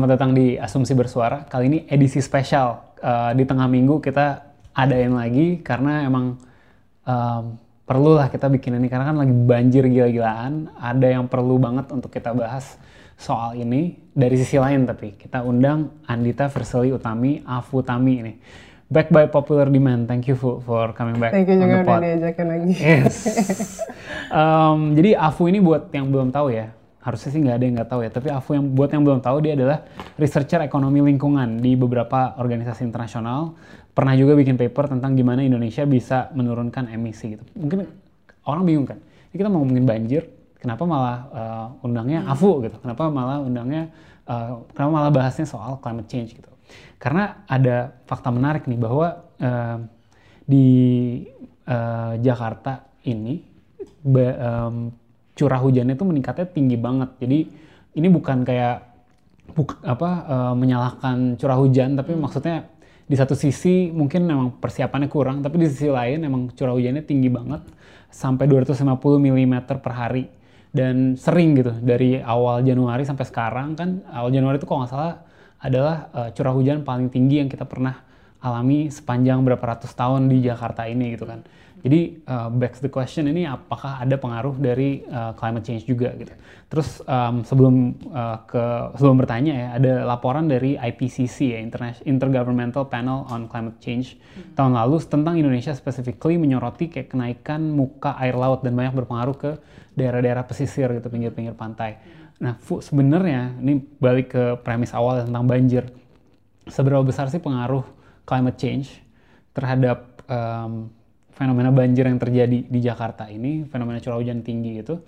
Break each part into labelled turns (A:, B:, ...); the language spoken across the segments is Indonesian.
A: Selamat datang di Asumsi Bersuara. Kali ini edisi spesial. Eh, di tengah minggu kita adain lagi karena emang em, perlu lah kita bikin ini karena kan lagi banjir gila-gilaan. Ada yang perlu banget untuk kita bahas soal ini dari sisi lain tapi kita undang Andita Verseli Utami, Afu Tami ini. Back by popular demand. Thank you for, for coming back
B: Thank you juga udah diajakin lagi.
A: Yes. Em, jadi Afu ini buat yang belum tahu ya, harusnya sih nggak ada yang nggak tahu ya. Tapi Afu yang buat yang belum tahu dia adalah researcher ekonomi lingkungan di beberapa organisasi internasional. Pernah juga bikin paper tentang gimana Indonesia bisa menurunkan emisi gitu. Mungkin orang bingung kan, ini kita mau ngomongin banjir, kenapa malah eh, undangnya Afu gitu? Kenapa malah undangnya, eh, kenapa malah bahasnya soal climate change gitu? Karena ada fakta menarik nih bahwa eh, di eh, Jakarta ini ba- em, curah hujannya itu meningkatnya tinggi banget. Jadi ini bukan kayak buk- apa eh, menyalahkan curah hujan, tapi maksudnya di satu sisi mungkin memang persiapannya kurang, tapi di sisi lain emang curah hujannya tinggi banget sampai 250 mm per hari dan sering gitu dari awal Januari sampai sekarang kan awal Januari itu kalau nggak salah adalah eh, curah hujan paling tinggi yang kita pernah alami sepanjang berapa ratus tahun di Jakarta ini gitu kan. Jadi uh, back to the question ini apakah ada pengaruh dari uh, climate change juga gitu. Terus um, sebelum uh, ke sebelum bertanya ya ada laporan dari IPCC ya Interna- Intergovernmental Panel on Climate Change tahun lalu tentang Indonesia specifically menyoroti kayak kenaikan muka air laut dan banyak berpengaruh ke daerah-daerah pesisir gitu pinggir-pinggir pantai. Nah, Fu, sebenarnya ini balik ke premis awal tentang banjir. Seberapa besar sih pengaruh climate change terhadap em, fenomena banjir yang terjadi di Jakarta ini, fenomena curah hujan tinggi gitu,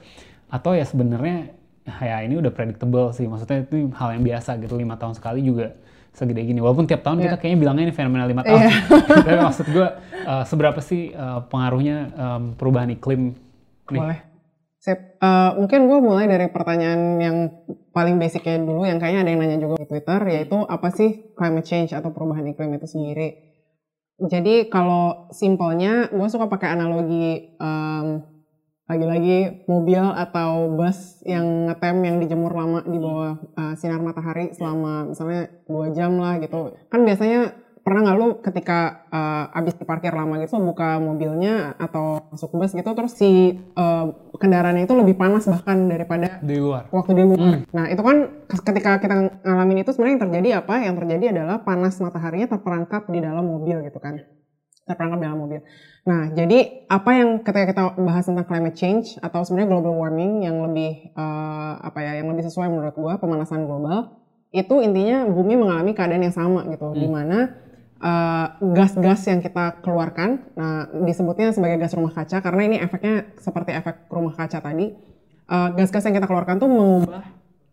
A: atau ya sebenarnya ya ini udah predictable sih, maksudnya itu hal yang biasa gitu, lima tahun sekali juga segede gini. Walaupun tiap tahun kita kayaknya bilangnya ini fenomena lima tahun. Tapi maksud gue eh, seberapa sih eh, pengaruhnya em, perubahan iklim nih?
B: Boleh. Sip. Eh, mungkin gue mulai dari pertanyaan yang paling basicnya dulu, yang kayaknya ada yang nanya juga di Twitter, yaitu apa sih climate change atau perubahan iklim itu sendiri. Jadi kalau simpelnya, gue suka pakai analogi em, lagi-lagi mobil atau bus yang ngetem yang dijemur lama di bawah eh, sinar matahari selama misalnya dua jam lah gitu. Kan biasanya pernah nggak lu ketika eh, abis diparkir lama gitu buka mobilnya atau masuk bus gitu terus si eh, kendaraannya itu lebih panas bahkan daripada
A: Di luar.
B: waktu di luar. Nah itu kan ketika kita ngalamin itu sebenarnya yang terjadi apa? Yang terjadi adalah panas mataharinya terperangkap di dalam mobil gitu kan. Terperangkap di dalam mobil. Nah jadi apa yang ketika kita bahas tentang climate change atau sebenarnya global warming yang lebih eh, apa ya yang lebih sesuai menurut gua pemanasan global itu intinya bumi mengalami keadaan yang sama gitu di mana eh, gas-gas yang kita keluarkan, nah disebutnya sebagai gas rumah kaca karena ini efeknya seperti efek rumah kaca tadi. Eh, gas-gas yang kita keluarkan tuh mengubah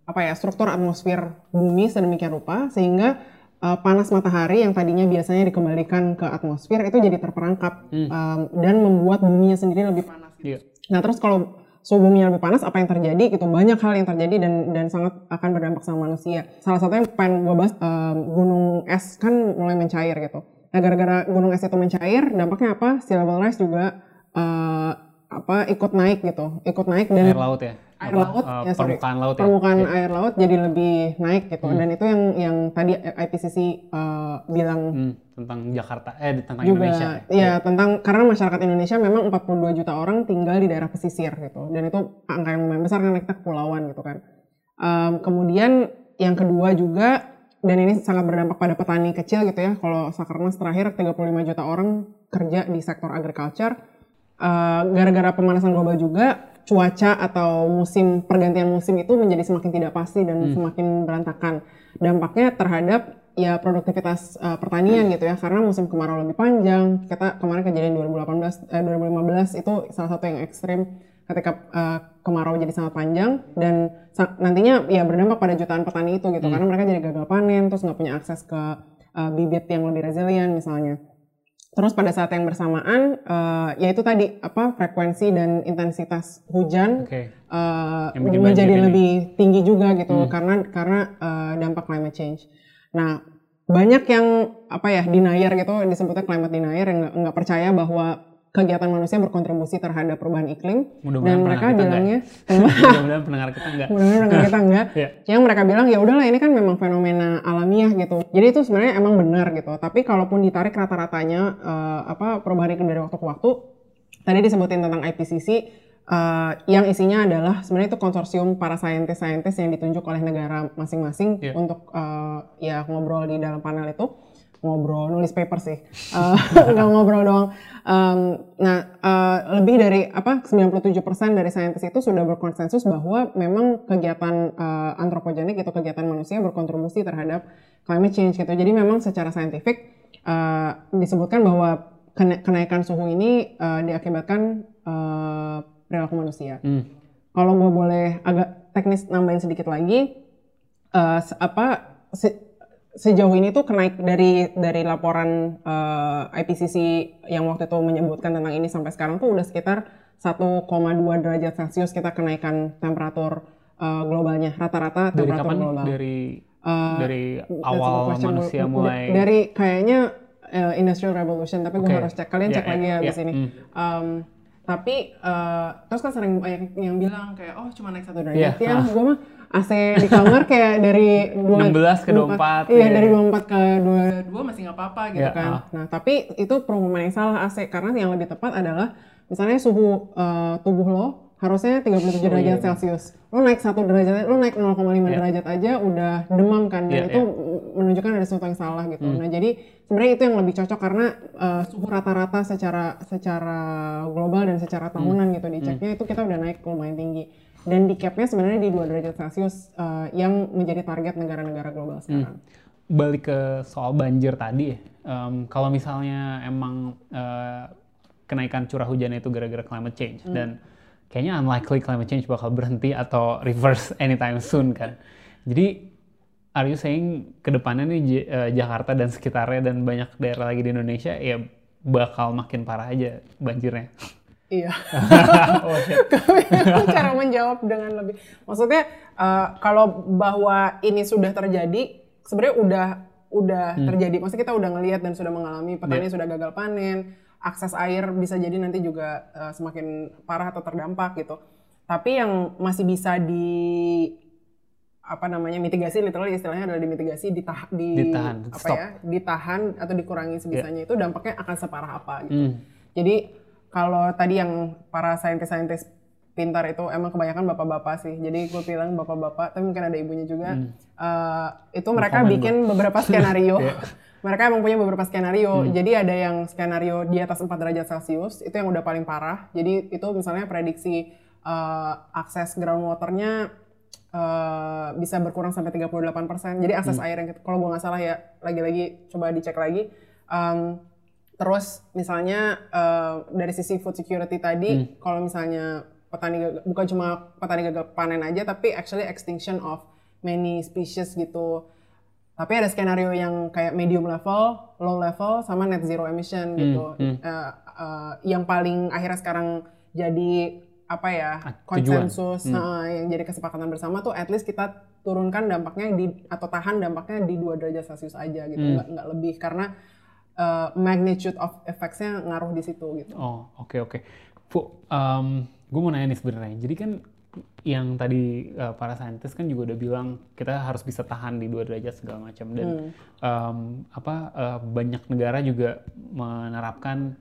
B: apa ya struktur atmosfer bumi sedemikian rupa sehingga eh, panas matahari yang tadinya biasanya dikembalikan ke atmosfer itu jadi terperangkap em, dan membuat buminya sendiri lebih panas.
A: Iya.
B: Nah terus kalau suhu bumi lebih panas, apa yang terjadi? Gitu banyak hal yang terjadi dan dan sangat akan berdampak sama manusia. Salah satunya yang pengen gue bahas em, gunung es kan mulai mencair gitu. Nah gara-gara gunung es itu mencair, dampaknya apa? Sea level rise juga eh, apa ikut naik gitu, ikut naik dan
A: Air laut ya?
B: air
A: Apa,
B: laut
A: eh,
B: ya sorry,
A: permukaan laut ya?
B: permukaan
A: Iya.
B: air laut jadi lebih naik gitu dan itu yang yang tadi IPCC eh, bilang
A: Hmm, tentang Jakarta, eh tentang
B: juga
A: Indonesia. ya?
B: ya tentang karena masyarakat Indonesia memang 42 juta orang tinggal di daerah pesisir gitu dan itu angka yang lumayan besar karena kita kepulauan gitu kan Em, kemudian yang kedua juga dan ini sangat berdampak pada petani kecil gitu ya kalau Sakernas terakhir 35 juta orang kerja di sektor agriculture Eh, gara-gara pemanasan global juga cuaca atau musim pergantian musim itu menjadi semakin tidak pasti dan semakin berantakan. Dampaknya terhadap ya produktivitas eh, pertanian gitu ya karena musim kemarau lebih panjang. Kita kemarin kejadian 2018 eh, 2015 itu salah satu yang ekstrim ketika eh, kemarau jadi sangat panjang dan sa- nantinya ya berdampak pada jutaan petani itu gitu. Karena mereka jadi gagal panen terus nggak punya akses ke uh, bibit yang lebih resilient misalnya. Terus pada saat yang bersamaan, uh, yaitu tadi apa frekuensi dan intensitas hujan
A: Oke.
B: uh,
A: bikin
B: menjadi
A: ini.
B: lebih tinggi juga gitu
A: Hmm.
B: karena karena uh, dampak climate change. Nah banyak yang apa ya denier gitu disebutnya climate denier yang nggak percaya bahwa kegiatan manusia berkontribusi terhadap perubahan iklim.
A: Mudah-mudahan
B: dan mereka bilangnya
A: Mudah-mudahan pendengar kita enggak.
B: mudah-mudahan pendengar kita enggak.
A: Iya.
B: yang mereka bilang ya udahlah ini kan memang fenomena alamiah gitu. Jadi itu sebenarnya emang benar gitu. Tapi kalaupun ditarik rata-ratanya eh, apa perubahan iklim dari waktu ke waktu tadi disebutin tentang IPCC eh, yang isinya adalah sebenarnya itu konsorsium para saintis-saintis yang ditunjuk oleh negara masing-masing
A: Iya.
B: untuk eh, ya ngobrol di dalam panel itu ngobrol nulis paper sih. Eh, nggak ngobrol doang. Em, nah eh, lebih dari apa 97% dari saintis itu sudah berkonsensus bahwa memang kegiatan eh, antropogenik itu kegiatan manusia berkontribusi terhadap climate change gitu. Jadi memang secara saintifik eh, disebutkan bahwa kena- kenaikan suhu ini eh, diakibatkan eh, perilaku manusia.
A: Hmm.
B: kalau gue boleh agak teknis nambahin sedikit lagi, se- apa se- sejauh ini tuh kenaik dari dari laporan eh, IPCC yang waktu itu menyebutkan tentang ini sampai sekarang tuh udah sekitar 1,2 derajat Celcius kita kenaikan temperatur eh, globalnya rata-rata
A: Dari
B: temperatur
A: kapan nih?
B: global.
A: Dari
B: Eh,
A: dari awal manusia mulai
B: dari kayaknya eh, industrial revolution tapi gue
A: Oke.
B: harus cek kalian
A: Ya,
B: cek
A: ya,
B: lagi ya abis
A: ya.
B: ini
A: Hmm.
B: Um, tapi eh, terus kan sering banyak yang bilang kayak oh cuma naik satu derajat ya
A: ah.
B: gue mah AC di kamar kayak dari dua,
A: 16 ke 24,
B: iya
A: ya.
B: dari 24 ke 22 masih nggak apa-apa gitu
A: Ya,
B: kan
A: ah.
B: nah tapi itu pengumuman yang salah AC karena yang lebih tepat adalah misalnya suhu eh, tubuh lo harusnya 37
A: Oh,
B: derajat
A: iya.
B: Celcius lo naik satu derajat lo naik 0,5
A: Ya.
B: derajat aja udah demam kan dan
A: Ya,
B: itu
A: ya.
B: menunjukkan ada sesuatu yang salah gitu.
A: Hmm.
B: Nah, jadi sebenarnya itu yang lebih cocok karena uh, suhu rata-rata secara secara global dan
A: Hmm.
B: secara tahunan gitu diceknya itu kita udah naik lumayan tinggi. Dan di capnya sebenarnya di 2 derajat Celcius uh, yang menjadi target negara-negara global sekarang.
A: balik ke soal banjir tadi. Em, kalau misalnya emang eh, kenaikan curah hujan itu gara-gara climate change
B: Hmm.
A: dan kayaknya unlikely climate change bakal berhenti atau reverse anytime soon kan. Jadi are you saying ke depannya nih J- eh, Jakarta dan sekitarnya dan banyak daerah lagi di Indonesia ya bakal makin parah aja banjirnya.
B: Iya.
A: oh
B: cara menjawab dengan lebih maksudnya uh, kalau bahwa ini sudah terjadi sebenarnya udah udah terjadi maksudnya kita udah ngelihat dan sudah mengalami petani
A: Iya.
B: sudah gagal panen akses air bisa jadi nanti juga uh, semakin parah atau terdampak gitu tapi yang masih bisa di apa namanya mitigasi literally istilahnya adalah dimitigasi ditah di
A: Ditahan,
B: apa
A: stop.
B: ya ditahan atau dikurangi sebisanya itu dampaknya akan separah apa gitu
A: Hmm.
B: jadi kalau tadi yang para saintis-saintis pintar itu emang kebanyakan bapak-bapak sih. Jadi gue bilang bapak-bapak, tapi mungkin ada ibunya juga. Eh, itu mereka
A: komen
B: bikin beberapa skenario.
A: Iya.
B: mereka emang punya beberapa skenario. Jadi ada yang skenario di atas 4 derajat Celcius, itu yang udah paling parah. Jadi itu misalnya prediksi eh, akses groundwaternya eh, bisa berkurang sampai 38%. Jadi akses air yang kalau gue nggak salah ya, lagi-lagi coba dicek lagi. Em, Terus misalnya eh, dari sisi food security tadi, kalau misalnya petani gagal- bukan cuma petani gagal panen aja, tapi actually extinction of many species gitu. Tapi ada skenario yang kayak medium level, low level, sama net zero emission gitu.
A: hmm.
B: Eh, eh, yang paling akhirnya sekarang jadi apa ya konsensus eh, yang jadi kesepakatan bersama tuh at least kita turunkan dampaknya di atau tahan dampaknya di 2 derajat Celcius aja gitu,
A: Hmm.
B: nggak nggak lebih karena uh, magnitude of effects-nya ngaruh di situ gitu.
A: Oh, oke oke. Fu, gue mau nanya nih sebenarnya. Jadi kan yang tadi uh, para saintis kan juga udah bilang kita harus bisa tahan di dua derajat segala macam dan um, apa uh, banyak negara juga menerapkan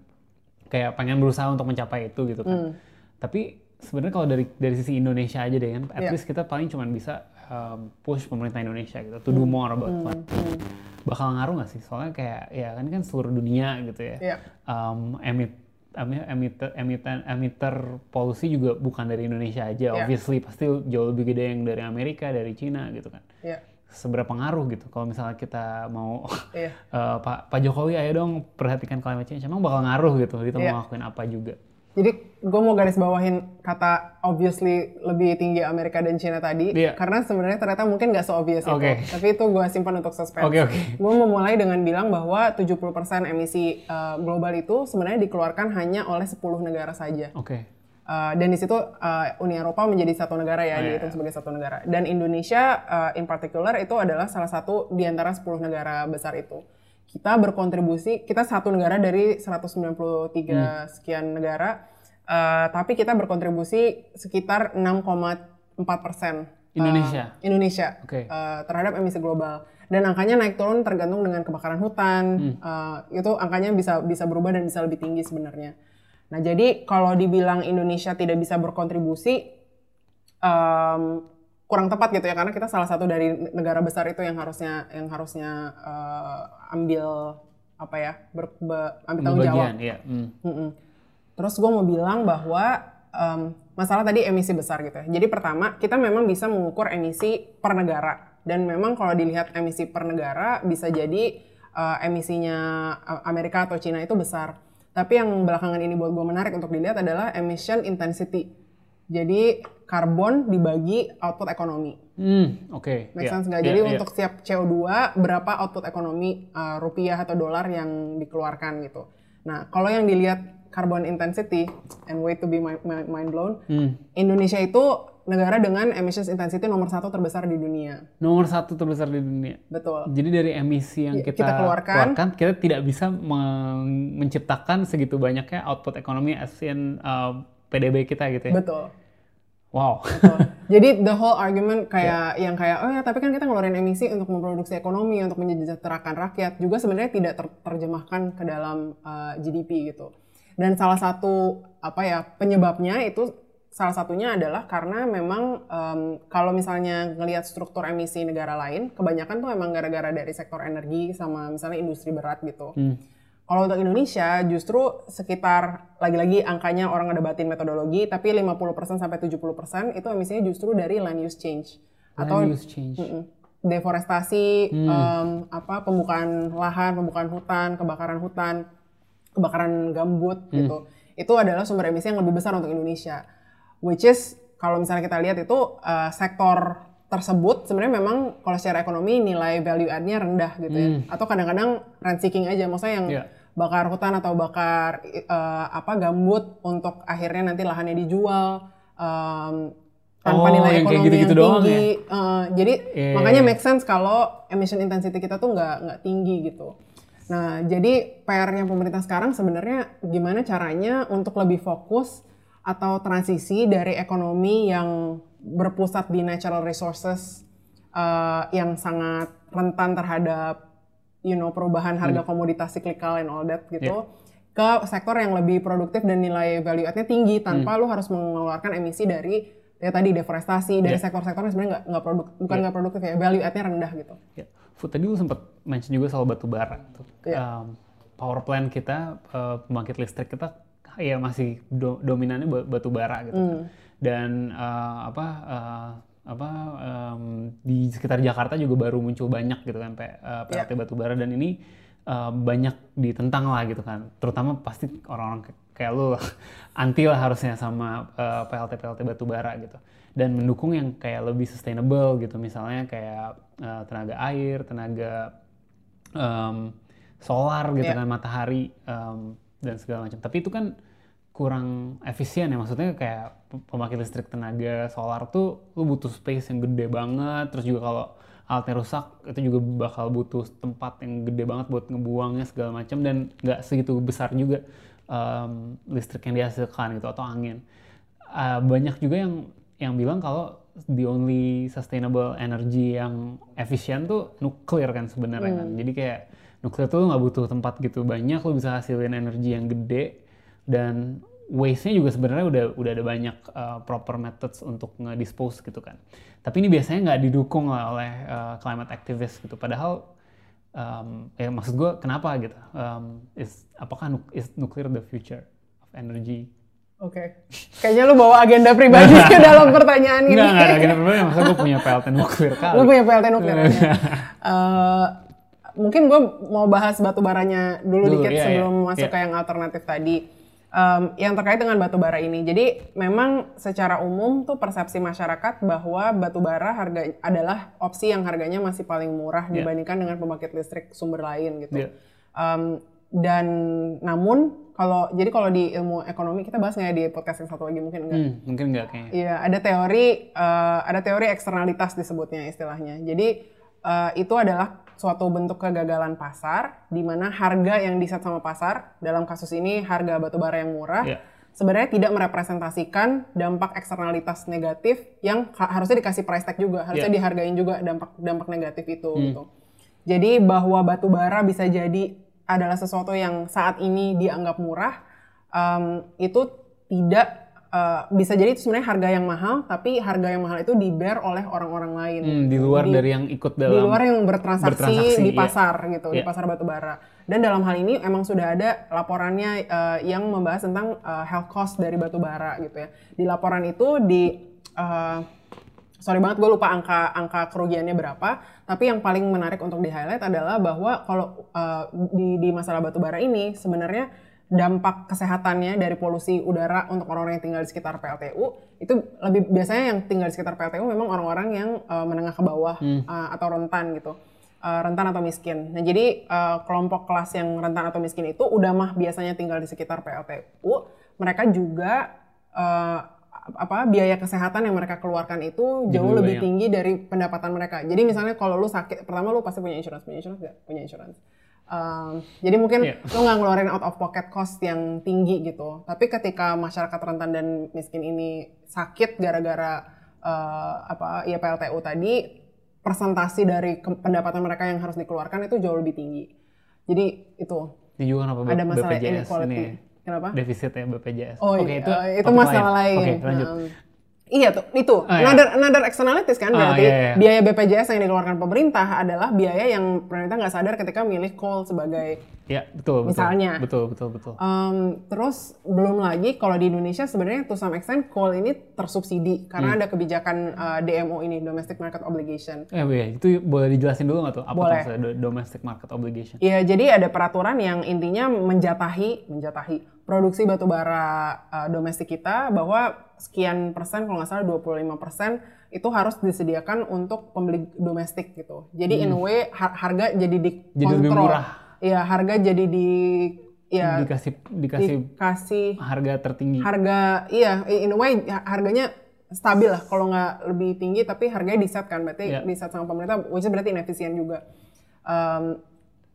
A: kayak pengen berusaha untuk mencapai itu gitu kan. Tapi sebenarnya kalau dari dari sisi Indonesia aja deh kan, at
B: Yeah.
A: least kita paling cuma bisa um, push pemerintah Indonesia gitu to do more about climate change. Bakal ngaruh nggak sih? Soalnya kayak ya kan kan seluruh dunia gitu ya
B: Iya.
A: um, emit em- emitter emitter emitter polusi juga bukan dari Indonesia aja
B: Iya.
A: obviously pasti jauh lebih gede yang dari Amerika dari Cina gitu kan
B: Iya.
A: seberapa ngaruh gitu kalau misalnya kita mau
B: Iya.
A: eh, Pak Pak Jokowi ayo dong perhatikan climate change emang bakal ngaruh gitu kita
B: Iya.
A: mau ngelakuin apa juga
B: Jadi gue mau garis bawahin kata obviously lebih tinggi Amerika dan Cina tadi,
A: Iya.
B: karena sebenarnya ternyata mungkin nggak se-obvious
A: Oke.
B: itu. Tapi itu gue simpan untuk suspense.
A: Oke, oke.
B: Gue mau mulai dengan bilang bahwa 70% emisi uh, global itu sebenarnya dikeluarkan hanya oleh 10 negara saja.
A: Oke.
B: Uh, dan di situ uh, Uni Eropa menjadi satu negara ya,
A: Oh, iya.
B: dihitung sebagai satu negara. Dan Indonesia uh, in particular itu adalah salah satu di antara 10 negara besar itu. Kita berkontribusi, kita satu negara dari 193
A: Hmm.
B: sekian negara, uh, tapi kita berkontribusi sekitar 6,4 persen.
A: Indonesia?
B: Indonesia
A: Oke.
B: uh, terhadap emisi global. Dan angkanya naik turun tergantung dengan kebakaran hutan.
A: Hmm.
B: Uh, itu angkanya bisa bisa berubah dan bisa lebih tinggi sebenarnya. Nah jadi kalau dibilang Indonesia tidak bisa berkontribusi, um, kurang tepat gitu ya karena kita salah satu dari negara besar itu yang harusnya yang harusnya uh, ambil apa ya ber, be- ambil tanggung jawab.
A: Iya. Hmm.
B: Mm-mm. Terus gue mau bilang bahwa em, masalah tadi emisi besar gitu ya. Jadi pertama kita memang bisa mengukur emisi per negara dan memang kalau dilihat emisi per negara bisa jadi eh, emisinya eh, Amerika atau Cina itu besar. Tapi yang belakangan ini buat gue menarik untuk dilihat adalah emission intensity. Jadi karbon dibagi output ekonomi.
A: Hmm, oke.
B: Make
A: Iya,
B: sense nggak?
A: iya,
B: Jadi
A: iya.
B: untuk setiap CO2 berapa output ekonomi uh, rupiah atau dolar yang dikeluarkan gitu. Nah kalau yang dilihat carbon intensity and wait to be mi- mi- mind blown,
A: Hmm.
B: Indonesia itu negara dengan emissions intensity nomor satu terbesar di dunia.
A: Nomor satu terbesar di dunia.
B: Betul.
A: Jadi dari emisi yang
B: Ya,
A: kita,
B: kita keluarkan.
A: kita tidak bisa men- menciptakan segitu banyaknya output ekonomi as in uh, PDB kita gitu ya.
B: Betul.
A: Wow.
B: Jadi the whole argument kayak yang kayak oh ya tapi kan kita ngeluarin emisi untuk memproduksi ekonomi untuk mensejahterakan rakyat juga sebenarnya tidak ter- terjemahkan ke dalam uh, GDP gitu. Dan salah satu apa ya penyebabnya itu salah satunya adalah karena memang em, kalau misalnya ngelihat struktur emisi negara lain kebanyakan tuh emang gara-gara dari sektor energi sama misalnya industri berat gitu.
A: Hmm.
B: Kalau untuk Indonesia justru sekitar lagi-lagi angkanya orang ngedebatin metodologi tapi 50% sampai 70% itu emisinya justru dari land use change atau
A: Land use change.
B: Mm-mm. deforestasi, em, apa pembukaan lahan, pembukaan hutan, kebakaran hutan, kebakaran gambut gitu. Itu adalah sumber emisi yang lebih besar untuk Indonesia. Which is kalau misalnya kita lihat itu eh, sektor tersebut sebenarnya memang kalau secara ekonomi nilai value add-nya rendah gitu ya. Atau kadang-kadang rent seeking aja, maksudnya yang
A: Iya.
B: Bakar hutan atau bakar eh, apa gambut untuk akhirnya nanti lahannya dijual em, tanpa
A: Oh,
B: nilai
A: yang
B: ekonomi
A: gitu-gitu
B: yang
A: doang
B: tinggi. Eh, jadi
A: Iya,
B: makanya
A: iya.
B: make sense kalau emission intensity kita tuh nggak nggak tinggi gitu. Nah, jadi PR-nya pemerintah sekarang sebenarnya gimana caranya untuk lebih fokus atau transisi dari ekonomi yang berpusat di natural resources eh, yang sangat rentan terhadap you know perubahan harga komoditas cyclical and all that gitu ke sektor yang lebih produktif dan nilai value add-nya tinggi tanpa lu harus mengeluarkan emisi dari ya tadi deforestasi dari sektor-sektor yang sebenarnya nggak produk bukan nggak produktif ya value add-nya rendah gitu.
A: Ya. Food tadi lu sempat mention juga soal batu bara. tuh.
B: Iya.
A: Um, power plant kita, uh, pembangkit listrik kita ya masih do- dominannya ba- batu bara gitu. kan. Dan uh, apa uh, apa um, di sekitar Jakarta juga baru muncul banyak gitu kan P- uh, PLT batu bara. Dan ini uh, banyak ditentang lah gitu kan. Terutama pasti orang-orang kayak lu anti lah harusnya sama uh, PLT PLT batu bara gitu. Dan mendukung yang kayak lebih sustainable gitu. Misalnya kayak uh, tenaga air tenaga um, solar gitu
B: Iya.
A: kan matahari um, dan segala macam. Tapi itu kan kurang efisien ya. Maksudnya kayak pe- pembangkit listrik tenaga solar tuh lu butuh space yang gede banget. Terus juga kalau alatnya rusak itu juga bakal butuh tempat yang gede banget buat ngebuangnya segala macam. Dan nggak segitu besar juga um, listrik yang dihasilkan gitu atau angin. Uh, banyak juga yang yang bilang kalau the only sustainable energy yang efisien tuh nuklir kan sebenarnya kan. Jadi kayak nuklir tuh nggak butuh tempat gitu banyak, lu bisa hasilin energi yang gede dan waste-nya juga sebenarnya udah udah ada banyak uh, proper methods untuk nge-dispose gitu kan. Tapi ini biasanya nggak didukung lah oleh uh, climate activist gitu. Padahal um, ya maksud gue kenapa gitu? Um, is apakah nuk is nuclear the future of energy?
B: Oke. Kayaknya lu bawa agenda pribadi ke dalam pertanyaan ini.
A: Enggak, enggak ada agenda pribadi, maksudnya gue punya PLT nuklir kali.
B: Lu punya PLT nuklir. ya? Eh, mungkin gue mau bahas batu baranya dulu,
A: Dulu,
B: dikit
A: iya,
B: sebelum
A: iya.
B: masuk
A: Iya.
B: ke yang alternatif tadi. Um, yang terkait dengan batu bara ini. Jadi memang secara umum tuh persepsi masyarakat bahwa batu bara harga adalah opsi yang harganya masih paling murah
A: Yeah.
B: dibandingkan dengan pembangkit listrik sumber lain gitu.
A: Yeah.
B: Um, dan namun kalau jadi kalau di ilmu ekonomi kita bahas nggak ya di podcast yang satu lagi mungkin enggak?
A: Hmm, mungkin nggak kayaknya.
B: Iya, ada teori eh, ada teori eksternalitas disebutnya istilahnya. Jadi eh, itu adalah suatu bentuk kegagalan pasar di mana harga yang diset sama pasar dalam kasus ini harga batubara yang murah
A: Iya.
B: sebenarnya tidak merepresentasikan dampak eksternalitas negatif yang ha- harusnya dikasih price tag juga, harusnya
A: Iya.
B: dihargain juga dampak dampak negatif itu gitu. Jadi bahwa batubara bisa jadi adalah sesuatu yang saat ini dianggap murah em, itu tidak eh, bisa jadi itu sebenarnya harga yang mahal, tapi harga yang mahal itu di bear oleh orang-orang lain.
A: Hmm, di luar
B: Di-
A: dari yang ikut dalam
B: di luar yang bertransaksi,
A: bertransaksi,
B: di
A: iya.
B: pasar gitu, di
A: Iya.
B: pasar batubara. Dan dalam hal ini emang sudah ada laporannya eh, yang membahas tentang eh, health cost dari batubara gitu ya. Di laporan itu di eh, sorry banget gue lupa angka angka kerugiannya berapa, tapi yang paling menarik untuk di highlight adalah bahwa kalau eh, di di masalah batubara ini sebenarnya dampak kesehatannya dari polusi udara untuk orang-orang yang tinggal di sekitar PLTU itu lebih biasanya yang tinggal di sekitar PLTU memang orang-orang yang eh, menengah ke bawah eh, atau rentan gitu Eh, rentan atau miskin. Nah jadi eh, kelompok kelas yang rentan atau miskin itu udah mah biasanya tinggal di sekitar PLTU, mereka juga eh, apa biaya kesehatan yang mereka keluarkan itu jauh
A: Lebih
B: lebih
A: banyak.
B: tinggi dari pendapatan mereka. Jadi misalnya kalau lu sakit, pertama lu pasti punya insurance, punya insurance nggak? Punya insurance. Um, jadi mungkin
A: Iya.
B: lu nggak ngeluarin out of pocket cost yang tinggi gitu. Tapi ketika masyarakat rentan dan miskin ini sakit gara-gara uh, apa ya PLTU tadi, persentasi dari pendapatan mereka yang harus dikeluarkan itu jauh lebih tinggi. Jadi itu
A: Ini juga kenapa
B: ada masalah
A: BPJS
B: inequality.
A: ini
B: Kenapa?
A: defisit ya BPJS.
B: Oh
A: Oke,
B: iya,
A: itu
B: eh, itu masalah lain.
A: Oke, lanjut.
B: Nah, iya tuh, itu
A: Ah, iya.
B: another another externalities kan
A: Ah,
B: berarti
A: iya, iya.
B: biaya BPJS yang dikeluarkan pemerintah adalah biaya yang pemerintah nggak sadar ketika milih coal sebagai
A: Ya, betul, betul.
B: Misalnya.
A: Betul, betul, betul.
B: Um, terus belum lagi kalau di Indonesia sebenarnya to some extent coal ini tersubsidi karena
A: Hmm.
B: ada kebijakan uh, DMO ini domestic market obligation.
A: Eh, iya, itu boleh dijelasin dulu nggak tuh? Apa
B: Boleh.
A: tuh do- domestic market obligation?
B: Iya, jadi ada peraturan yang intinya menjatahi menjatahi produksi batubara uh, domestik kita bahwa sekian persen kalau nggak salah 25 persen itu harus disediakan untuk pembeli domestik gitu. Jadi in a way har- harga jadi dikontrol.
A: Hmm. Jadi lebih murah.
B: Iya, harga jadi di ya
A: Dikasih dikasih
B: dikasih
A: harga tertinggi.
B: harga iya in a way ha- harganya stabil lah kalau nggak lebih tinggi tapi harganya di set kan berarti
A: Iya.
B: di set sama pemerintah which is berarti inefisien juga Em,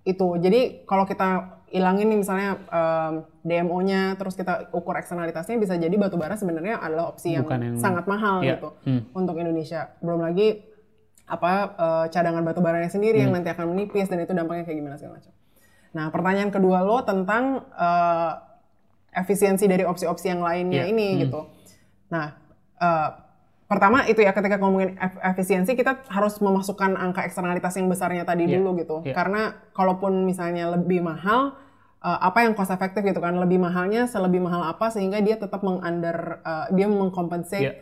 B: itu jadi kalau kita ilangin nih misalnya em, DMO-nya terus kita ukur eksternalitasnya bisa jadi batu bara sebenarnya adalah opsi yang,
A: Bukan yang-
B: sangat mahal
A: Iya.
B: gitu
A: Hmm.
B: untuk Indonesia belum lagi apa eh, cadangan batu baranya sendiri yang
A: Hmm.
B: nanti akan menipis dan itu dampaknya kayak gimana segala macam. Nah pertanyaan kedua lo tentang eh, efisiensi dari opsi-opsi yang lainnya
A: Iya.
B: ini
A: Hmm.
B: gitu. Nah eh, pertama itu ya ketika ngomongin ef- efisiensi kita harus memasukkan angka eksternalitas yang besarnya tadi
A: Iya.
B: dulu gitu.
A: Iya.
B: Karena kalaupun misalnya lebih mahal eh, apa yang cost efektif gitu kan lebih mahalnya selebih mahal apa sehingga dia tetap mengunder eh, dia mengcompensate
A: Iya.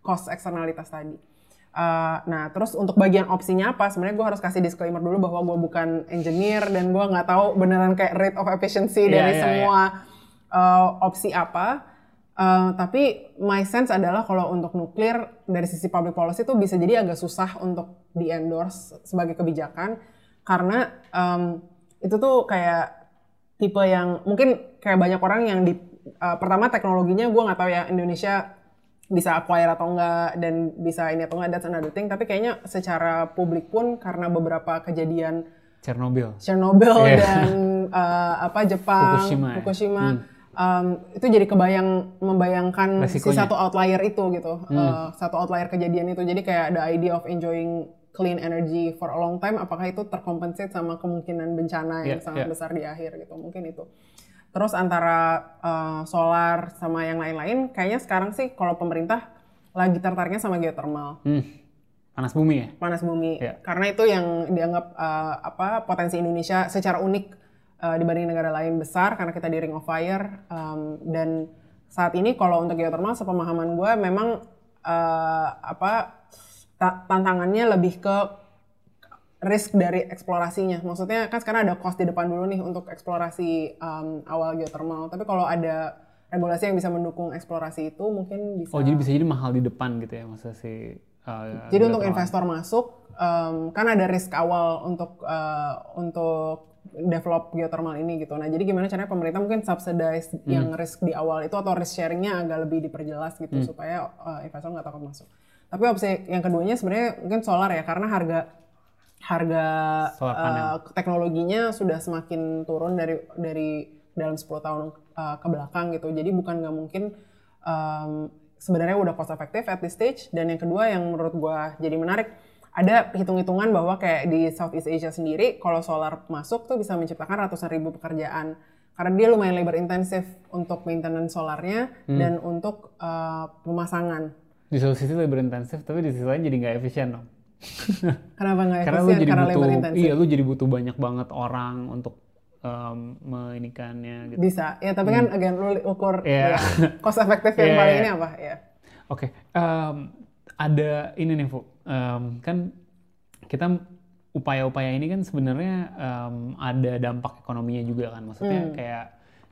B: cost eksternalitas tadi. Uh, nah, terus untuk bagian opsinya apa? Sebenarnya gue harus kasih disclaimer dulu bahwa gue bukan engineer dan gue nggak tahu beneran kayak rate of efficiency
A: Iya,
B: dari
A: iya,
B: semua uh, opsi apa. Uh, tapi my sense adalah kalau untuk nuklir dari sisi public policy itu bisa jadi agak susah untuk di endorse sebagai kebijakan karena um, itu tuh kayak tipe yang mungkin kayak banyak orang yang di uh, pertama teknologinya gue nggak tahu ya Indonesia bisa acquire atau enggak dan bisa ini atau enggak that's another thing tapi kayaknya secara publik pun karena beberapa kejadian
A: Chernobyl.
B: Chernobyl
A: Iya.
B: dan uh, apa Jepang
A: Fukushima ya.
B: Fukushima um, itu jadi kebayang membayangkan si
A: Resikonya.
B: satu outlier itu gitu Uh, satu outlier kejadian itu jadi kayak the idea of enjoying clean energy for a long time apakah itu terkompensate sama kemungkinan bencana yang
A: Iya,
B: sangat
A: iya.
B: besar di akhir gitu mungkin itu terus antara uh, solar sama yang lain-lain kayaknya sekarang sih kalau pemerintah lagi tertariknya sama geothermal
A: Hmm. Panas bumi ya?
B: panas bumi
A: Iya.
B: karena itu yang dianggap uh, apa potensi Indonesia secara unik uh, dibanding negara lain besar karena kita di ring of fire um, dan saat ini kalau untuk geothermal sepemahaman gue memang uh, apa ta- tantangannya lebih ke risk dari eksplorasinya maksudnya kan sekarang ada cost di depan dulu nih untuk eksplorasi um, awal geothermal tapi kalau ada regulasi yang bisa mendukung eksplorasi itu mungkin bisa.
A: Oh jadi bisa jadi mahal di depan gitu ya maksudnya si. Uh,
B: jadi untuk investor masuk um, kan ada risk awal untuk uh, untuk develop geothermal ini gitu. Nah jadi gimana caranya pemerintah mungkin subsidize hmm. yang risk di awal itu atau risk sharingnya agak lebih diperjelas gitu hmm. supaya uh, investor nggak takut masuk. Tapi opsi yang keduanya sebenarnya mungkin solar ya karena harga harga uh, teknologinya sudah semakin turun dari dari dalam 10 tahun uh, ke belakang gitu. Jadi bukan nggak mungkin um, sebenarnya udah cost efektif at this stage. Dan yang kedua yang menurut gua jadi menarik ada hitung-hitungan bahwa kayak di Southeast Asia sendiri kalau solar masuk tuh bisa menciptakan ratusan ribu pekerjaan. Karena dia lumayan labor intensif untuk maintenance solarnya hmm. dan untuk uh, pemasangan.
A: Di satu sisi labor intensif tapi di sisi lain jadi nggak efisien dong.
B: Kenapa nggak efisien
A: karena lu jadi karena butuh iya lu jadi butuh banyak banget orang untuk um, gitu.
B: bisa ya tapi kan hmm. again lu ukur yeah. ya, cost efektif yang yeah. paling ini apa ya
A: oke okay. um, ada ini nih Bu um, kan kita upaya-upaya ini kan sebenarnya um, ada dampak ekonominya juga kan maksudnya hmm. kayak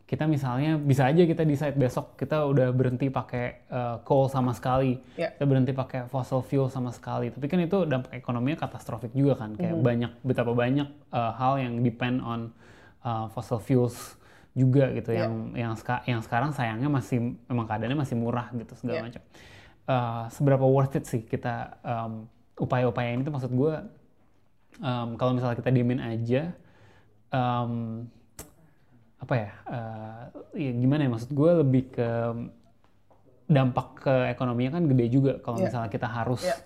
A: kita misalnya bisa aja kita decide besok kita udah berhenti pakai uh, coal sama sekali, yeah. kita berhenti pakai fossil fuel sama sekali. Tapi kan itu dampak ekonominya katastrofik juga kan, kayak mm -hmm. banyak betapa banyak uh, hal yang depend on uh, fossil fuels juga gitu yeah. yang yang ska, yang sekarang sayangnya masih memang keadaannya masih murah gitu segala yeah. macam. Uh, seberapa worth it sih kita um, upaya-upaya ini tuh maksud gue um, kalau misalnya kita diemin aja um, apa ya, uh, ya gimana ya maksud gue lebih ke dampak ke ekonominya kan gede juga kalau yeah. misalnya kita harus yeah.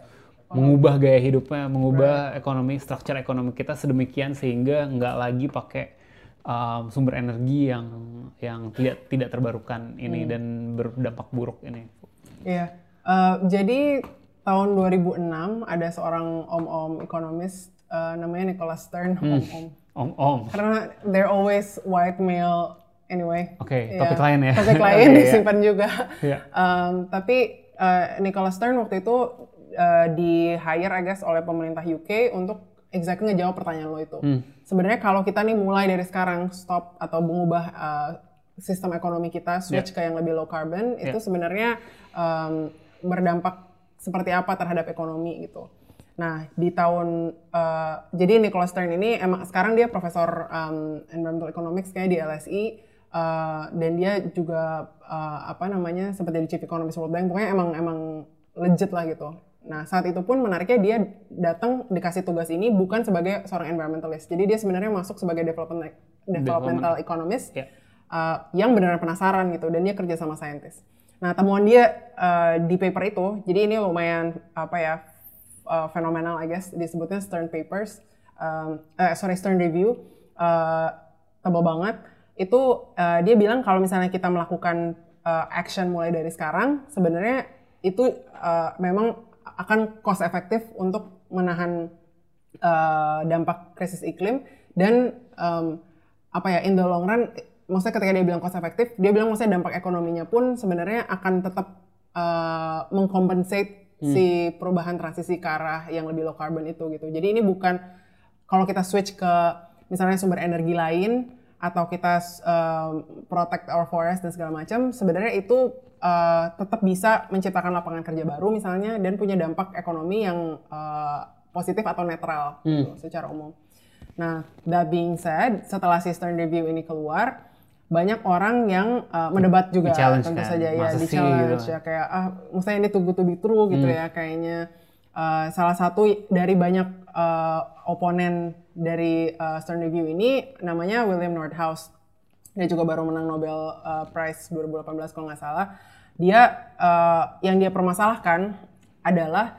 A: mengubah gaya hidupnya, mengubah right. ekonomi, struktur ekonomi kita sedemikian sehingga nggak lagi pakai um, sumber energi yang yang tidak tidak terbarukan ini hmm. dan berdampak buruk ini.
B: Iya, yeah. uh, jadi tahun 2006 ada seorang om-om ekonomis uh, namanya Nicholas Stern, hmm. om-om
A: Om-om.
B: Karena they're always white male anyway.
A: Oke, okay, topik yeah. lain ya.
B: Topik lain okay, disimpan yeah. juga. Yeah. Um, tapi uh, Nicholas Stern waktu itu uh, di hire I guess oleh pemerintah UK untuk exactly ngejawab pertanyaan lo itu. Hmm. Sebenarnya kalau kita nih mulai dari sekarang stop atau mengubah uh, sistem ekonomi kita switch yeah. ke yang lebih low carbon yeah. itu sebenarnya um, berdampak seperti apa terhadap ekonomi gitu. Nah, di tahun uh, jadi Nicholas Stern ini emang sekarang dia profesor um, environmental economics kayak di LSI uh, dan dia juga uh, apa namanya seperti di chief economist World Bank pokoknya emang emang legit lah gitu. Nah, saat itu pun menariknya dia datang dikasih tugas ini bukan sebagai seorang environmentalist. Jadi dia sebenarnya masuk sebagai development developmental economist yeah. uh, yang benar-benar penasaran gitu dan dia kerja sama saintis. Nah, temuan dia uh, di paper itu, jadi ini lumayan apa ya uh, fenomenal I guess disebutnya Stern Papers um, uh, sorry Stern Review uh, tebal banget itu uh, dia bilang kalau misalnya kita melakukan uh, action mulai dari sekarang sebenarnya itu uh, memang akan cost efektif untuk menahan uh, dampak krisis iklim dan um, apa ya in the long run maksudnya ketika dia bilang cost efektif dia bilang maksudnya dampak ekonominya pun sebenarnya akan tetap uh, mengkompensate hmm. si perubahan transisi ke arah yang lebih low carbon itu gitu. Jadi ini bukan kalau kita switch ke misalnya sumber energi lain atau kita um, protect our forest dan segala macam, sebenarnya itu uh, tetap bisa menciptakan lapangan kerja baru misalnya dan punya dampak ekonomi yang uh, positif atau netral hmm. gitu, secara umum. Nah, that being said, setelah Stern Review ini keluar, banyak orang yang uh, mendebat juga tentu kan? saja ya di challenge gitu. ya kayak ah misalnya ini tunggu to be true gitu hmm. ya kayaknya uh, salah satu dari banyak uh, oponen dari uh, Stern Review ini namanya William Nordhaus dia juga baru menang Nobel uh, Prize 2018 kalau nggak salah dia uh, yang dia permasalahkan adalah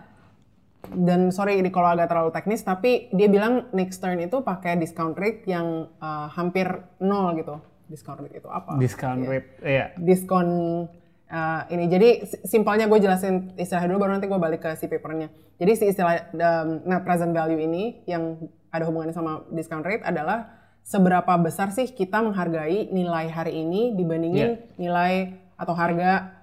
B: dan sorry ini kalau agak terlalu teknis tapi dia bilang Nick Stern itu pakai discount rate yang uh, hampir nol gitu discount rate itu apa?
A: Discount yeah. rate, iya. Yeah.
B: Diskon uh, ini. Jadi simpelnya gue jelasin istilah dulu, baru nanti gue balik ke si papernya. Jadi si istilah um, net present value ini yang ada hubungannya sama discount rate adalah seberapa besar sih kita menghargai nilai hari ini dibandingin yeah. nilai atau harga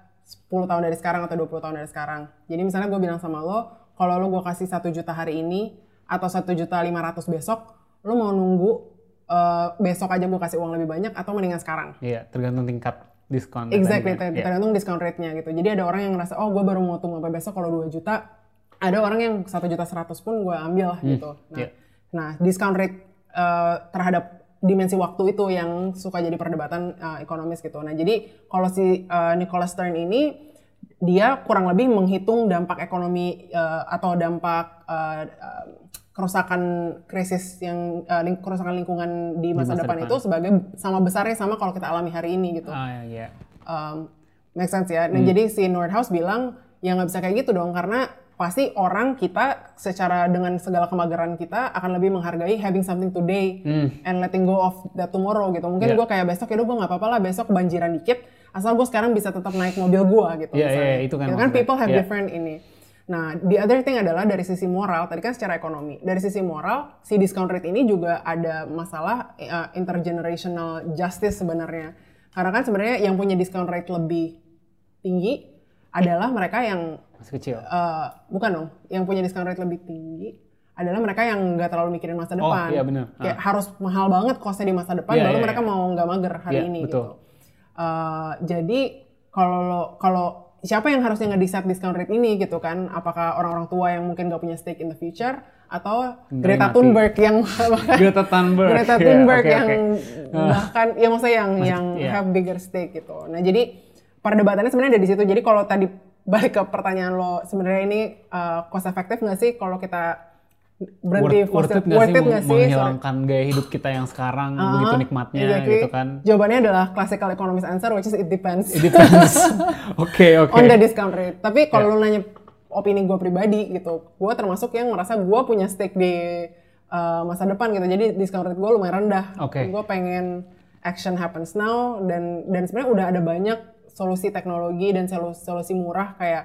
B: 10 tahun dari sekarang atau 20 tahun dari sekarang. Jadi misalnya gue bilang sama lo, kalau lo gue kasih satu juta hari ini atau satu juta lima ratus besok, lo mau nunggu uh, besok aja gue kasih uang lebih banyak atau mendingan sekarang?
A: Iya, tergantung tingkat diskon.
B: Exactly,
A: datanya. Iya.
B: tergantung discount rate-nya gitu. Jadi ada orang yang ngerasa, oh gue baru mau tunggu sampai besok kalau 2 juta. Ada orang yang satu juta seratus pun gue ambil lah gitu. Nah,
A: iya.
B: nah discount rate eh, terhadap dimensi waktu itu yang suka jadi perdebatan eh, ekonomis gitu. Nah jadi kalau si eh, Nicholas Stern ini dia kurang lebih menghitung dampak ekonomi eh, atau dampak eh, kerusakan krisis yang eh, ling- kerusakan lingkungan di masa,
A: masa
B: depan,
A: depan.
B: itu sebagai sama besarnya sama kalau kita alami hari ini gitu
A: Ah, iya.
B: um, make sense ya. Nah, jadi si Nordhaus bilang ya nggak bisa kayak gitu dong karena pasti orang kita secara dengan segala kemageran kita akan lebih menghargai having something today and letting go of that tomorrow gitu. Mungkin
A: Yeah.
B: gue kayak besok ya gue nggak apa-apa lah besok kebanjiran dikit asal gue sekarang bisa tetap naik mobil gue gitu.
A: Iya,
B: misalnya.
A: iya, itu kan
B: Gitu
A: maksudnya.
B: people have
A: Iya.
B: different ini. Nah, the other thing adalah dari sisi moral, tadi kan secara ekonomi. Dari sisi moral, si discount rate ini juga ada masalah uh, intergenerational justice sebenarnya. Karena kan sebenarnya yang punya discount rate lebih tinggi adalah mereka yang
A: Masih kecil.
B: uh, bukan dong, yang punya discount rate lebih tinggi adalah mereka yang nggak terlalu mikirin masa
A: Oh,
B: depan.
A: iya benar.
B: Kayak harus mahal banget kosnya di masa depan,
A: Iya,
B: baru
A: iya,
B: mereka
A: iya.
B: mau nggak mager hari
A: Iya,
B: ini
A: betul.
B: gitu. Uh, jadi kalau kalau siapa yang harusnya nge-decide discount rate ini gitu kan? Apakah orang-orang tua yang mungkin nggak punya stake in the future atau Greta
A: mati.
B: Thunberg yang
A: Greta Thunberg.
B: Greta
A: Iya,
B: Thunberg
A: oke,
B: yang
A: oke.
B: bahkan ya maksudnya yang yang
A: iya.
B: have bigger stake gitu. Nah jadi perdebatannya sebenarnya ada di situ. Jadi kalau tadi balik ke pertanyaan lo sebenarnya ini uh, cost efektif nggak sih kalau kita berhenti
A: worth, worth it nggak sih,
B: sih? Sorry.
A: menghilangkan gaya hidup kita yang sekarang begitu
B: Ah,
A: nikmatnya
B: exactly.
A: gitu kan?
B: Jawabannya adalah classical economist answer which is it depends.
A: It depends. Oke oke.
B: on the discount rate. Tapi kalau
A: Ya.
B: lu nanya opini gue pribadi gitu, gue termasuk yang merasa gue punya stake di uh, masa depan gitu. Jadi discount rate gue lumayan rendah.
A: Oke.
B: Gue pengen action happens now dan dan sebenarnya udah ada banyak solusi teknologi dan solusi, solusi murah kayak